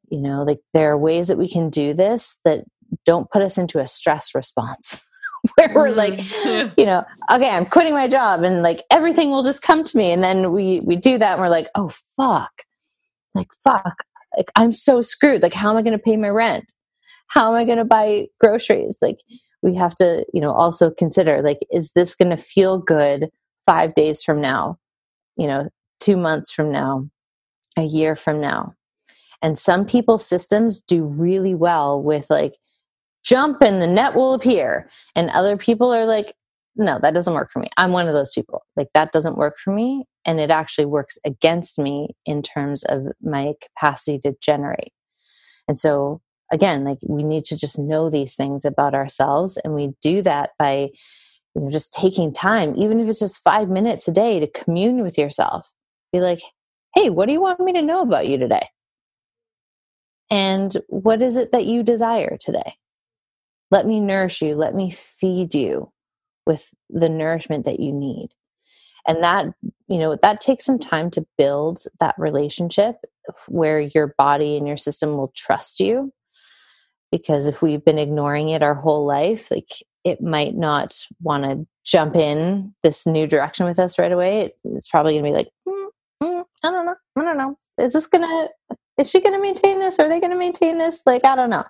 S1: You know, like there are ways that we can do this that don't put us into a stress response. where we're like mm, you know okay i'm quitting my job and like everything will just come to me. And then we we do that and we're like oh fuck. Like fuck. Like i'm so screwed. Like how am i going to pay my rent? How am i going to buy groceries? Like we have to you know also consider like is this going to feel good 5 days from now? You know 2 months from now? A year from now? And some people's systems do really well with like jump and the net will appear. And other people are like, no, that doesn't work for me. I'm one of those people. Like, that doesn't work for me. And it actually works against me in terms of my capacity to generate. And so, again, like, we need to just know these things about ourselves. And we do that by, you know, just taking time, even if it's just five minutes a day to commune with yourself. Be like, hey, what do you want me to know about you today? And what is it that you desire today? Let me nourish you. Let me feed you with the nourishment that you need. And that, you know, that takes some time to build that relationship where your body and your system will trust you. Because if we've been ignoring it our whole life, like it might not want to jump in this new direction with us right away. it's probably going to be like, mm, mm, I don't know. I don't know. Is this to is she going to maintain this? Are they going to maintain this? Like, I don't know.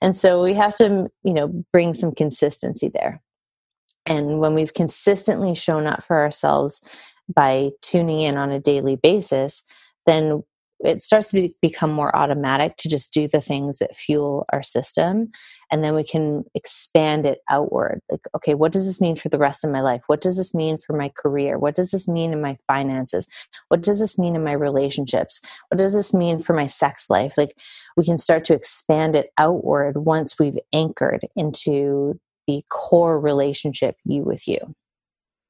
S1: And so we have to, you know, bring some consistency there. And when we've consistently shown up for ourselves by tuning in on a daily basis, then it starts to be, become more automatic to just do the things that fuel our system and then we can expand it outward. Like okay what does this mean for the rest of my life? What does this mean for my career? What does this mean in my finances? What does this mean in my relationships? What does this mean for my sex life? Like we can start to expand it outward once we've anchored into the core relationship you with you.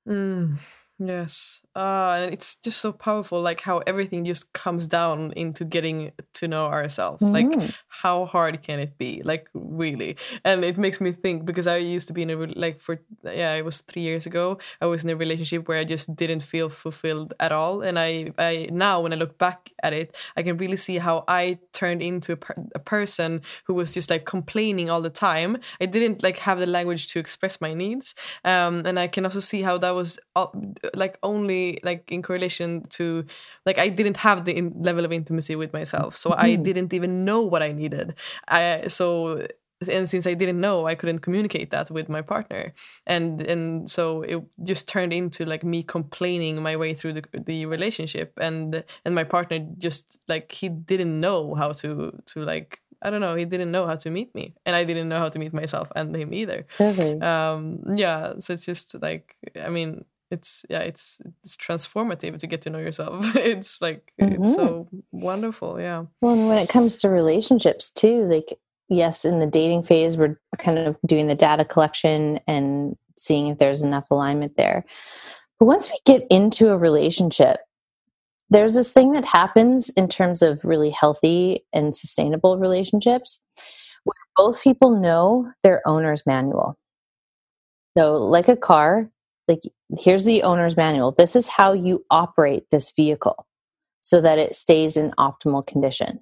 S2: Mm. Yes. Uh, and it's just so powerful, like how everything just comes down into getting to know ourselves. Mm-hmm. Like, how hard can it be? Like, really? And it makes me think because I used to be in a, like, for, yeah, it was three years ago. I was in a relationship where I just didn't feel fulfilled at all. And I, I now, when I look back at it, I can really see how I turned into a, per- a person who was just like complaining all the time. I didn't like have the language to express my needs. Um, and I can also see how that was all, like only like in correlation to like I didn't have the in- level of intimacy with myself, so mm-hmm. I didn't even know what I needed. I so and since I didn't know, I couldn't communicate that with my partner, and and so it just turned into like me complaining my way through the the relationship, and and my partner just like he didn't know how to to like I don't know. He didn't know how to meet me, and I didn't know how to meet myself and him either.
S1: Totally.
S2: Um, yeah. So it's just like I mean, it's yeah it's it's transformative to get to know yourself. It's like mm-hmm. it's so wonderful yeah.
S1: Well when it comes to relationships too like yes in the dating phase we're kind of doing the data collection and seeing if there's enough alignment there. But once we get into a relationship there's this thing that happens in terms of really healthy and sustainable relationships where both people know their owner's manual. So like a car like here's the owner's manual. This is how you operate this vehicle so that it stays in optimal condition.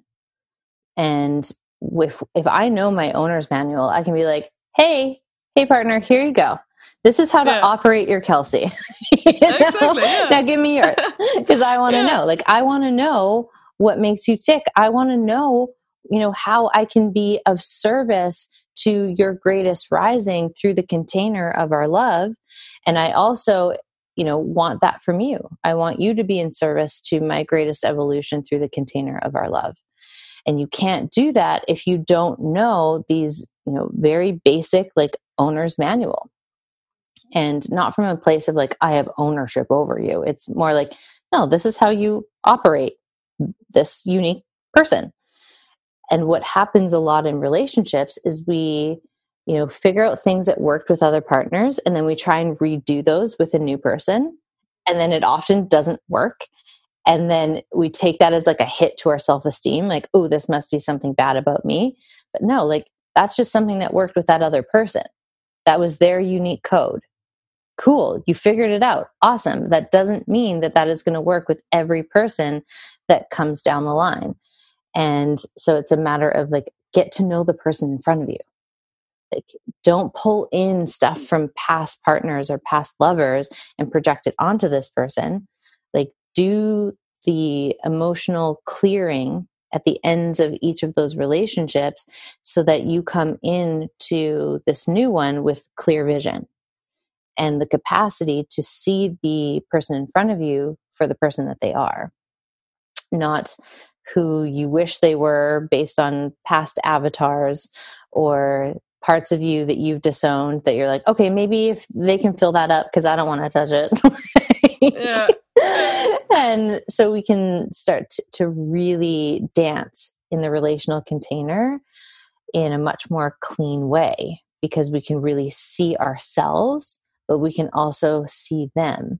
S1: And if if i know my owner's manual i can be like hey hey partner here you go. This is how to operate your kelsey. You exactly, yeah. now give me yours because i want to yeah. know. Like i want to know what makes you tick. I want to know you know how i can be of service to your greatest rising through the container of our love and i also you know want that from you. I want you to be in service to my greatest evolution through the container of our love. And you can't do that if you don't know these you know very basic like owner's manual. And not from a place of like i have ownership over you. It's more like no this is how you operate this unique person. And what happens a lot in relationships is we, you know, figure out things that worked with other partners and then we try and redo those with a new person. And then it often doesn't work. and then we take that as like a hit to our self-esteem like oh this must be something bad about me. But no like that's just something that worked with that other person. That was their unique code. Cool you figured it out. Awesome. That doesn't mean that that is going to work with every person that comes down the line. And so it's a matter of like get to know the person in front of you like don't pull in stuff from past partners or past lovers and project it onto this person. Like do the emotional clearing at the ends of each of those relationships so that you come into this new one with clear vision and the capacity to see the person in front of you for the person that they are not who you wish they were based on past avatars or parts of you that you've disowned that you're like okay maybe if they can fill that up because i don't want to touch it yeah and so we can start to, to really dance in the relational container in a much more clean way because we can really see ourselves, but we can also see them.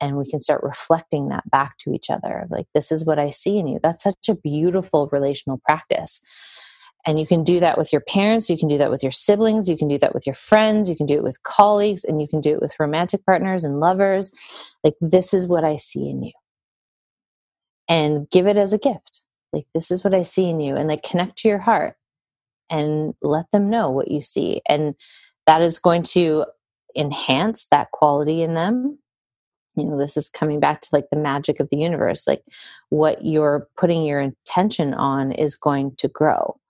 S1: And we can start reflecting that back to each other. Like, this is what I see in you. That's such a beautiful relational practice. And you can do that with your parents, you can do that with your siblings, you can do that with your friends, you can do it with colleagues, and you can do it with romantic partners and lovers. Like, this is what I see in you. And give it as a gift. Like, this is what I see in you. And like, connect to your heart and let them know what you see. And that is going to enhance that quality in them. You know, this is coming back to like the magic of the universe. Like, what you're putting your intention on is going to grow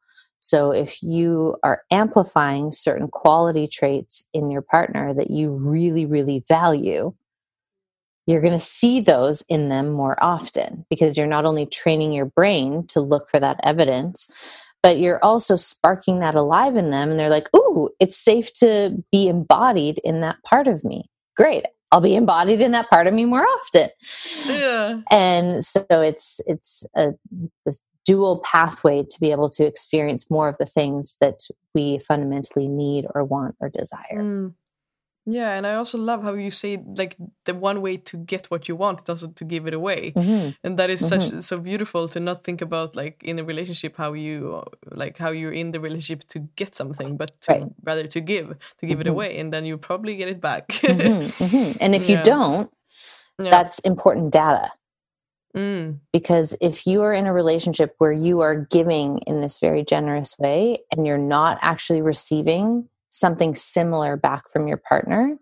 S1: so if you are amplifying certain quality traits in your partner that you really, really value, you're going to see those in them more often because you're not only training your brain to look for that evidence, but you're also sparking that alive in them. And they're like, ooh, it's safe to be embodied in that part of me. Great. I'll be embodied in that part of me more often. Yeah. And so it's it's a this dual pathway to be able to experience more of the things that we fundamentally need or want or desire. Mm.
S2: Yeah, and I also love how you say like the one way to get what you want is also to give it away, mm-hmm. and that is mm-hmm. such so beautiful to not think about like in a relationship how you like how you're in the relationship to get something, but to, right. rather to give to give mm-hmm. it away, and then you probably get it back.
S1: Mm-hmm. Mm-hmm. and if yeah. you don't, yeah. that's important data. Mm. Because if you are in a relationship where you are giving in this very generous way and you're not actually receiving something similar back from your partner,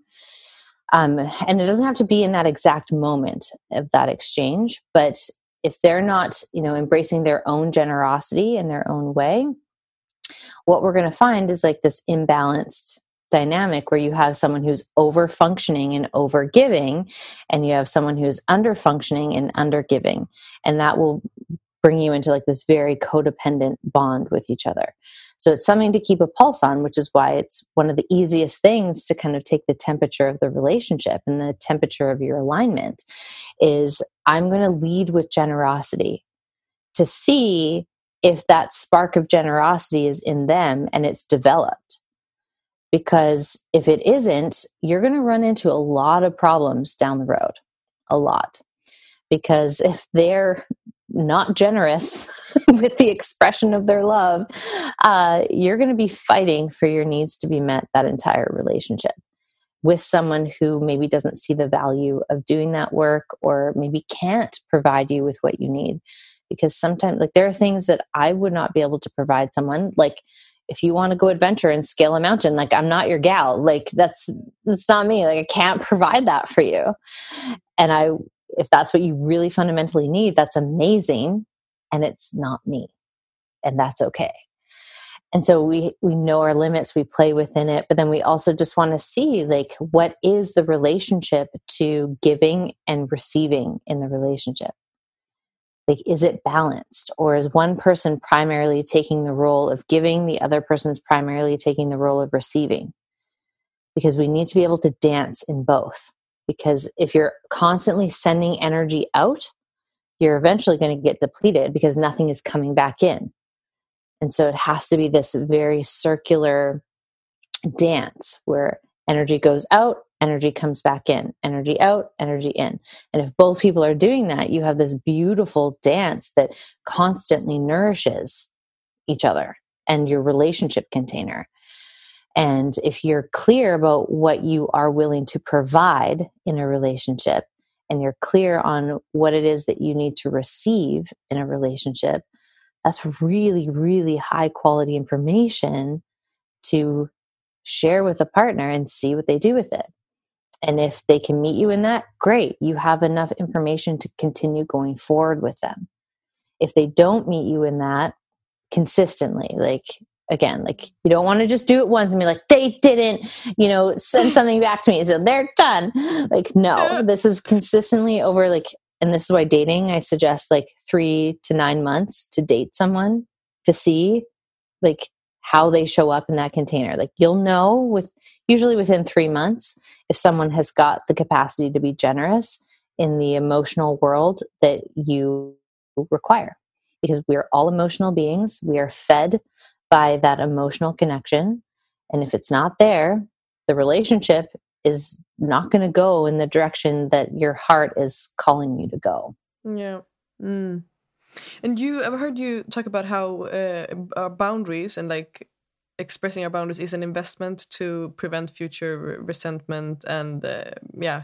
S1: um, and it doesn't have to be in that exact moment of that exchange, but if they're not, you know, embracing their own generosity in their own way, what we're going to find is like this imbalanced dynamic where you have someone who's over functioning and over giving and you have someone who's under functioning and under giving and that will bring you into like this very codependent bond with each other. So it's something to keep a pulse on which is why it's one of the easiest things to kind of take the temperature of the relationship and the temperature of your alignment is i'm going to lead with generosity to see if that spark of generosity is in them and it's developed because if it isn't, you're going to run into a lot of problems down the road. A lot. Because if they're not generous with the expression of their love, uh, you're going to be fighting for your needs to be met that entire relationship with someone who maybe doesn't see the value of doing that work or maybe can't provide you with what you need. Because sometimes, like, there are things that I would not be able to provide someone, like if you want to go adventure and scale a mountain like i'm not your gal like that's that's not me like i can't provide that for you. And i if that's what you really fundamentally need that's amazing and it's not me and that's okay. And so we we know our limits we play within it but then we also just want to see like what is the relationship to giving and receiving in the relationship like is it balanced or is one person primarily taking the role of giving the other person's primarily taking the role of receiving? Because we need to be able to dance in both. Because if you're constantly sending energy out you're eventually going to get depleted because nothing is coming back in. And so it has to be this very circular dance where energy goes out energy comes back in, energy out, energy in. And if both people are doing that, you have this beautiful dance that constantly nourishes each other and your relationship container. And if you're clear about what you are willing to provide in a relationship, and you're clear on what it is that you need to receive in a relationship, that's really, really high quality information to share with a partner and see what they do with it. And if they can meet you in that, great. You have enough information to continue going forward with them. If they don't meet you in that consistently, like again, like you don't want to just do it once and be like, they didn't, you know, send something back to me. So they're done. Like, no, this is consistently over like, and this is why dating, I suggest like three to nine months to date someone to see like how they show up in that container. Like you'll know with usually within three months if someone has got the capacity to be generous in the emotional world that you require. Because we're all emotional beings. We are fed by that emotional connection. And if it's not there, the relationship is not going to go in the direction that your heart is calling you to go.
S2: Yeah. Mm. And you, I've heard you talk about how uh, our boundaries and like expressing our boundaries is an investment to prevent future resentment and uh, yeah.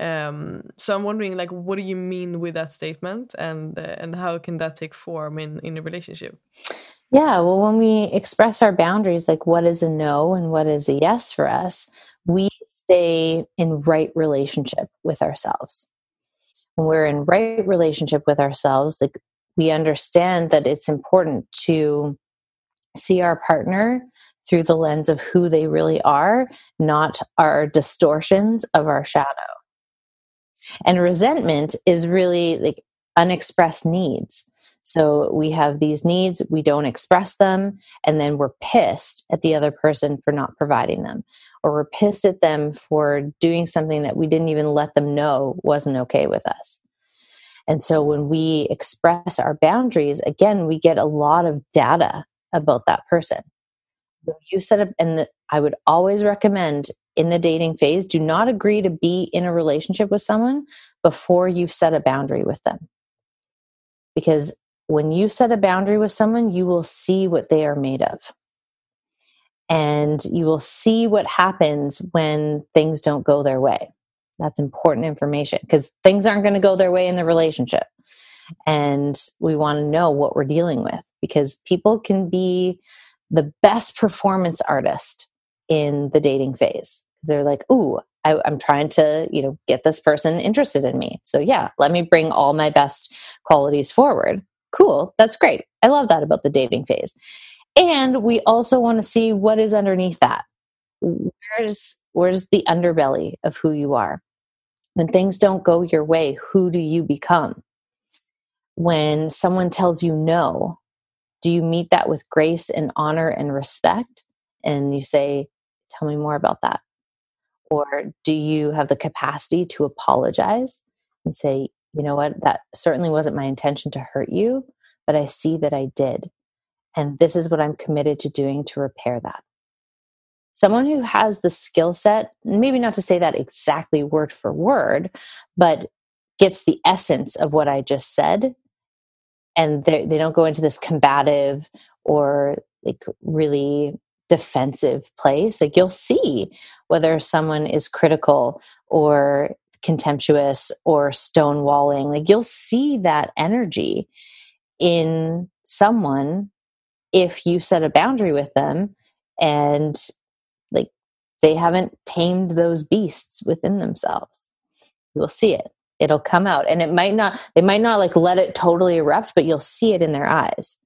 S2: Um, so i'm wondering like what do you mean with that statement and uh, and how can that take form in in a relationship?
S1: Yeah well when we express our boundaries like what is a no and what is a yes for us we stay in right relationship with ourselves. When we're in right relationship with ourselves like we understand that it's important to see our partner through the lens of who they really are, not our distortions of our shadow. And resentment is really like unexpressed needs. So we have these needs, we don't express them, and then we're pissed at the other person for not providing them. Or we're pissed at them for doing something that we didn't even let them know wasn't okay with us. And so when we express our boundaries, again, we get a lot of data about that person. You set up, and the, I would always recommend in the dating phase, do not agree to be in a relationship with someone before you've set a boundary with them. Because when you set a boundary with someone, you will see what they are made of. And you will see what happens when things don't go their way. That's important information because things aren't going to go their way in the relationship. And we want to know what we're dealing with because people can be the best performance artist in the dating phase. They're like, ooh, I, am trying to, you know, get this person interested in me. So yeah, let me bring all my best qualities forward. Cool. That's great. I love that about the dating phase. And we also want to see what is underneath that. Where's where's the underbelly of who you are? When things don't go your way, who do you become? when someone tells you no, do you meet that with grace and honor and respect? And you say, Tell me more about that. Or do you have the capacity to apologize and say, You know what, that certainly wasn't my intention to hurt you, but I see that I did. And this is what I'm committed to doing to repair that. Someone who has the skill set, maybe not to say that exactly word for word, but gets the essence of what I just said and they don't go into this combative or like really defensive place. Like you'll see whether someone is critical or contemptuous or stonewalling. Like you'll see that energy in someone if you set a boundary with them and they haven't tamed those beasts within themselves. You'll see it. It'll come out. And it might not they might not like let it totally erupt but you'll see it in their eyes.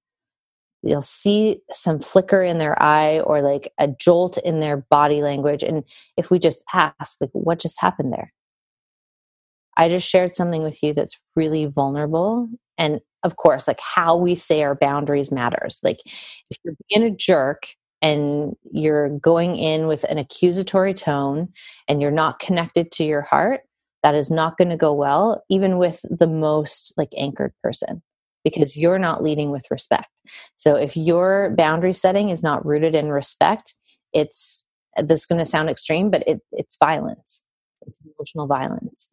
S1: You'll see some flicker in their eye or like a jolt in their body language. And if we just ask like what just happened there? I just shared something with you that's really vulnerable. And of course like how we say our boundaries matters. Like if you're being a jerk and you're going in with an accusatory tone and you're not connected to your heart that is not going to go well even with the most like anchored person because you're not leading with respect so if your boundary setting is not rooted in respect it's this is going to sound extreme but it, it's violence it's emotional violence.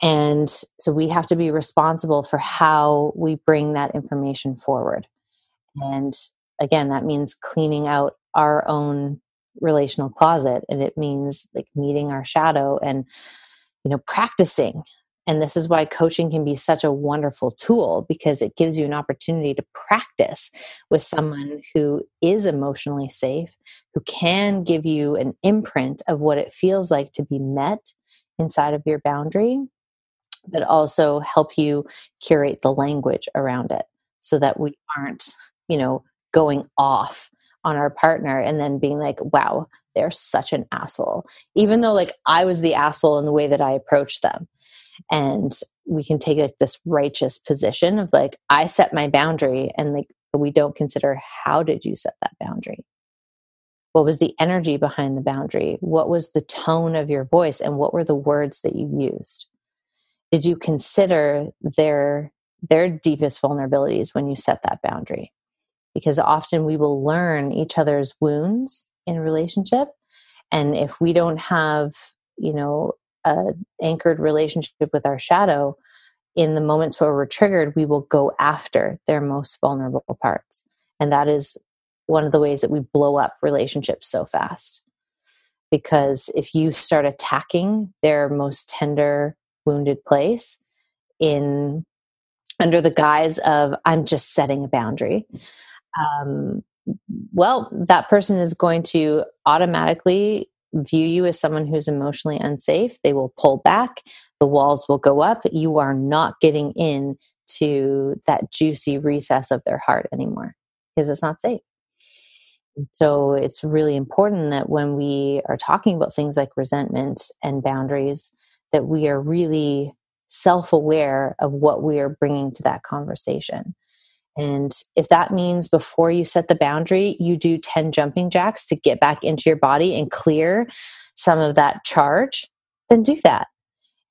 S1: And so we have to be responsible for how we bring that information forward. And again, that means cleaning out our own relational closet and it means like meeting our shadow and you know practicing. And this is why coaching can be such a wonderful tool because it gives you an opportunity to practice with someone who is emotionally safe, who can give you an imprint of what it feels like to be met inside of your boundary, but also help you curate the language around it so that we aren't, you know, going off on our partner and then being like, wow, they're such an asshole. Even though like I was the asshole in the way that I approached them. And we can take like this righteous position of like i set my boundary and like we don't consider how did you set that boundary? What was the energy behind the boundary? What was the tone of your voice? And what were the words that you used? Did you consider their their deepest vulnerabilities when you set that boundary because often we will learn each other's wounds in relationship. And if we don't have you know a anchored relationship with our shadow in the moments where we're triggered we will go after their most vulnerable parts. And that is one of the ways that we blow up relationships so fast. Because if you start attacking their most tender wounded place in under the guise of i'm just setting a boundary um, well that person is going to automatically view you as someone who's emotionally unsafe, they will pull back, the walls will go up. You are not getting in to that juicy recess of their heart anymore because it's not safe. So it's really important that when we are talking about things like resentment and boundaries, that we are really self aware of what we are bringing to that conversation. And if that means before you set the boundary, you do 10 jumping jacks to get back into your body and clear some of that charge, then do that.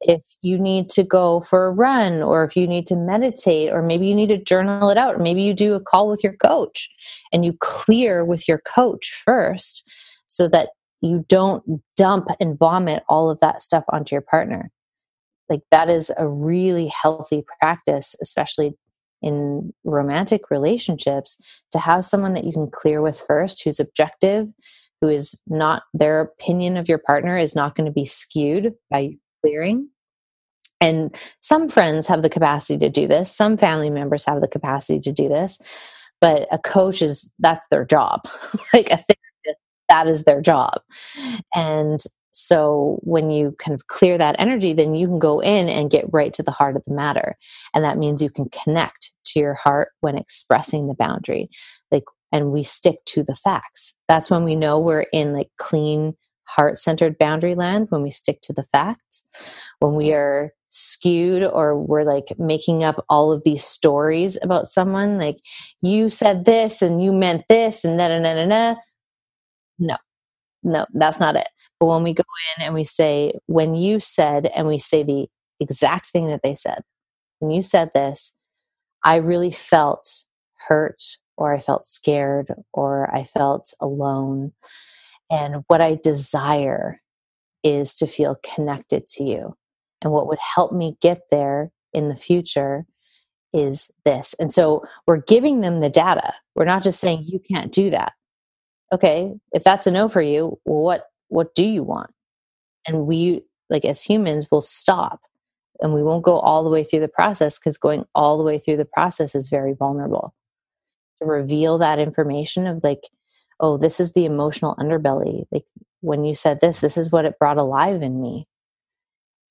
S1: If you need to go for a run, or if you need to meditate, or maybe you need to journal it out, or maybe you do a call with your coach and you clear with your coach first so that you don't dump and vomit all of that stuff onto your partner. Like that is a really healthy practice, especially in romantic relationships to have someone that you can clear with first who's objective who is not their opinion of your partner is not going to be skewed by clearing. And some friends have the capacity to do this. Some family members have the capacity to do this. But a coach is that's their job. Like a therapist that is their job. And so when you kind of clear that energy, then you can go in and get right to the heart of the matter. And that means you can connect to your heart when expressing the boundary. Like, and we stick to the facts. That's when we know we're in like clean, heart centered boundary land, when we stick to the facts. When we are skewed or we're like making up all of these stories about someone, like, you said this and you meant this and na na na na. No, no, that's not it but when we go in and we say, when you said, and we say the exact thing that they said, when you said this, I really felt hurt, or I felt scared, or I felt alone. And what I desire is to feel connected to you. And what would help me get there in the future is this. And so we're giving them the data. We're not just saying, you can't do that. Okay, if that's a no for you, well, what what do you want? And we like as humans will stop and we won't go all the way through the process because going all the way through the process is very vulnerable. To reveal that information of like oh this is the emotional underbelly like when you said this this is what it brought alive in me.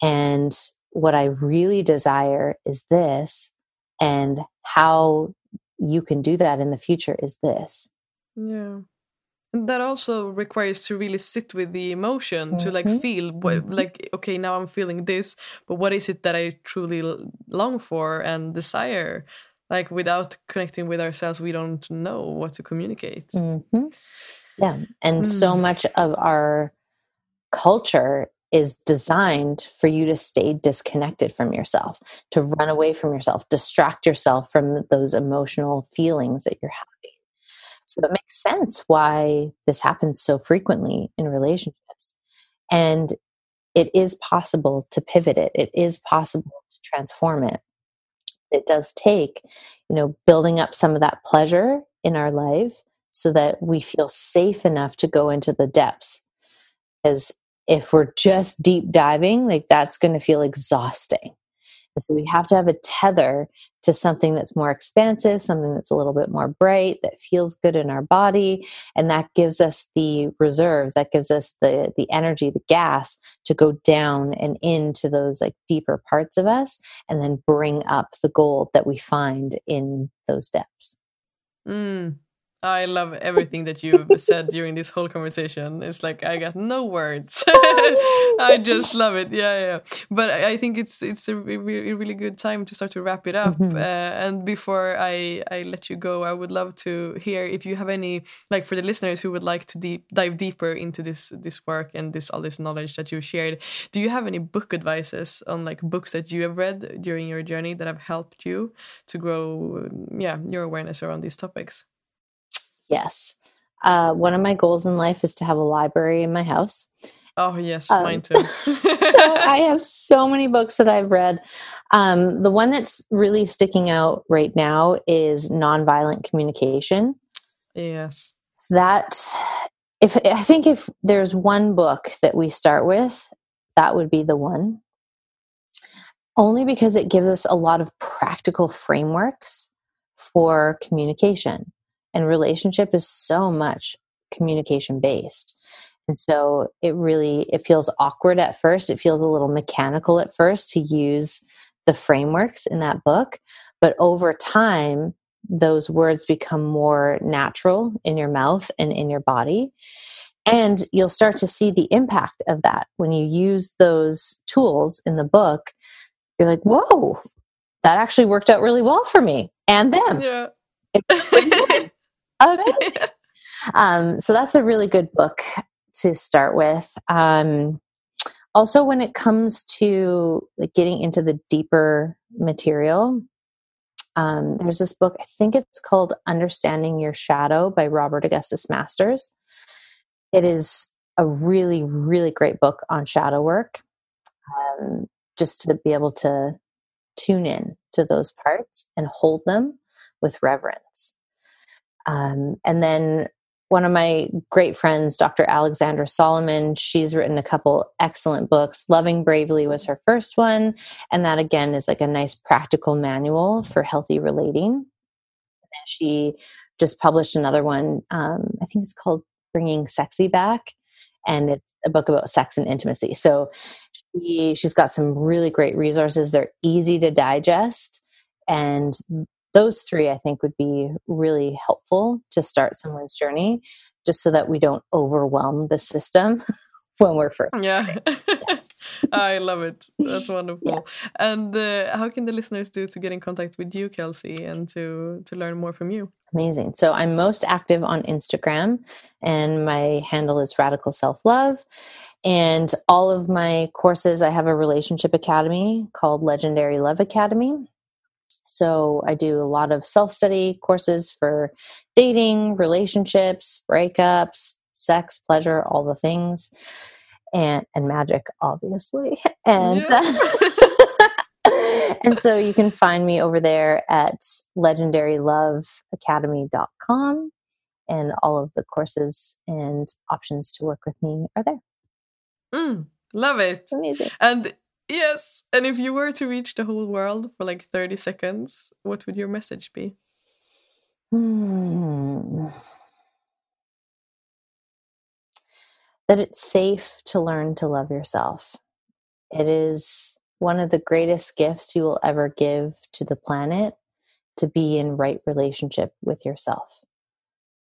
S1: And what i really desire is this and how you can do that in the future is this.
S2: Yeah that also requires to really sit with the emotion mm-hmm. to like mm-hmm. feel what, mm-hmm. like okay now i'm feeling this but what is it that i truly long for and desire like without connecting with ourselves we don't know what to communicate
S1: mm-hmm. yeah and mm. so much of our culture is designed for you to stay disconnected from yourself to run away from yourself distract yourself from those emotional feelings that you're having so it makes sense why this happens so frequently in relationships. And it is possible to pivot it. It is possible to transform it. It does take, you know, building up some of that pleasure in our life so that we feel safe enough to go into the depths. Because if we're just deep diving, like that's going to feel exhausting. So we have to have a tether to something that's more expansive, something that's a little bit more bright, that feels good in our body. And that gives us the reserves, that gives us the, the energy, the gas to go down and into those like deeper parts of us and then bring up the gold that we find in those depths.
S2: Mm, I love everything that you've said during this whole conversation. It's like I got no words. I just love it. Yeah, yeah. But I think it's it's a really, really good time to start to wrap it up. Mm-hmm. Uh, and before I I let you go, I would love to hear if you have any like for the listeners who would like to deep dive deeper into this this work and this all this knowledge that you shared. Do you have any book advices on like books that you have read during your journey that have helped you to grow, yeah, your awareness around these topics?
S1: Yes. Uh, one of my goals in life is to have a library in my house.
S2: Oh, yes, um, mine too.
S1: so I have so many books that I've read. Um, the one that's really sticking out right now is Nonviolent Communication.
S2: Yes.
S1: That, if I think if there's one book that we start with, that would be the one. Only because it gives us a lot of practical frameworks for communication and relationship is so much communication based and so it really it feels awkward at first. It feels a little mechanical at first to use the frameworks in that book. But over time those words become more natural in your mouth and in your body. And you'll start to see the impact of that. When you use those tools in the book you're like whoa that actually worked out really well for me and them.
S2: Yeah.
S1: um, so that's a really good book to start with. Um, also, when it comes to like, getting into the deeper material, um, there's this book, I think it's called Understanding Your Shadow by Robert Augustus Masters. It is a really, really great book on shadow work, um, just to be able to tune in to those parts and hold them with reverence. Um, and then one of my great friends, Dr. Alexandra Solomon, she's written a couple excellent books. Loving Bravely was her first one. And that again is like a nice practical manual for healthy relating. And she just published another one. Um, I think it's called Bringing Sexy Back. And it's a book about sex and intimacy. So she, she's got some really great resources. They're easy to digest. And those three i think would be really helpful to start someone's journey just so that we don't overwhelm the system when we're first
S2: yeah. i love it. That's wonderful. Yeah. and uh, how can the listeners do to get in contact with you kelsey and to to learn more from you?
S1: Amazing. So i'm most active on instagram and my handle is radical self-love. And all of my courses i have a relationship academy called legendary love academy so I do a lot of self study courses for dating, relationships, breakups, sex, pleasure, all the things, and and magic, obviously. And yes. and so you can find me over there at legendaryloveacademy.com and all of the courses and options to work with me are there.
S2: Mm, love it.
S1: Amazing.
S2: And Yes. And if you were to reach the whole world for like 30 seconds, what would your message be?
S1: Hmm. That it's safe to learn to love yourself. It is one of the greatest gifts you will ever give to the planet to be in right relationship with yourself.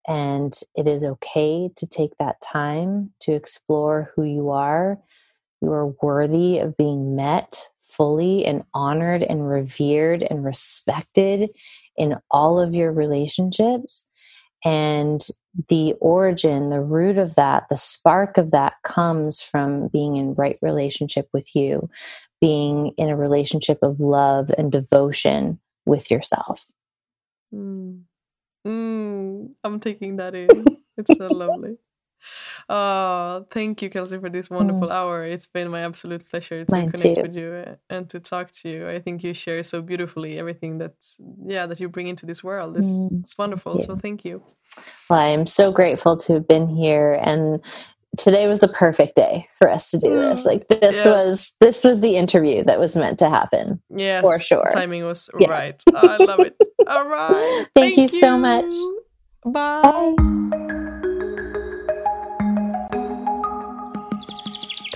S1: And it is okay to take that time to explore who you are you are worthy of being met fully and honored and revered and respected in all of your relationships. And the origin, the root of that, the spark of that comes from being in right relationship with you, being in a relationship of love and devotion with yourself.
S2: Mm. Mm, I'm taking that in. It's so lovely. Oh, thank you, Kelsey, for this wonderful mm. hour. It's been my absolute pleasure to
S1: Mine
S2: connect
S1: too.
S2: with you and to talk to you. I think you share so beautifully everything that's yeah that you bring into this world. It's, mm. it's wonderful. Thank so thank you.
S1: Well, I am so grateful to have been here and today was the perfect day for us to do this. Mm, like this yes. was this was the interview that was meant to happen.
S2: Yes,
S1: for sure.
S2: Timing was yeah. right. I love it. All right.
S1: Thank, Thank you, you, so much.
S2: Bye. Bye.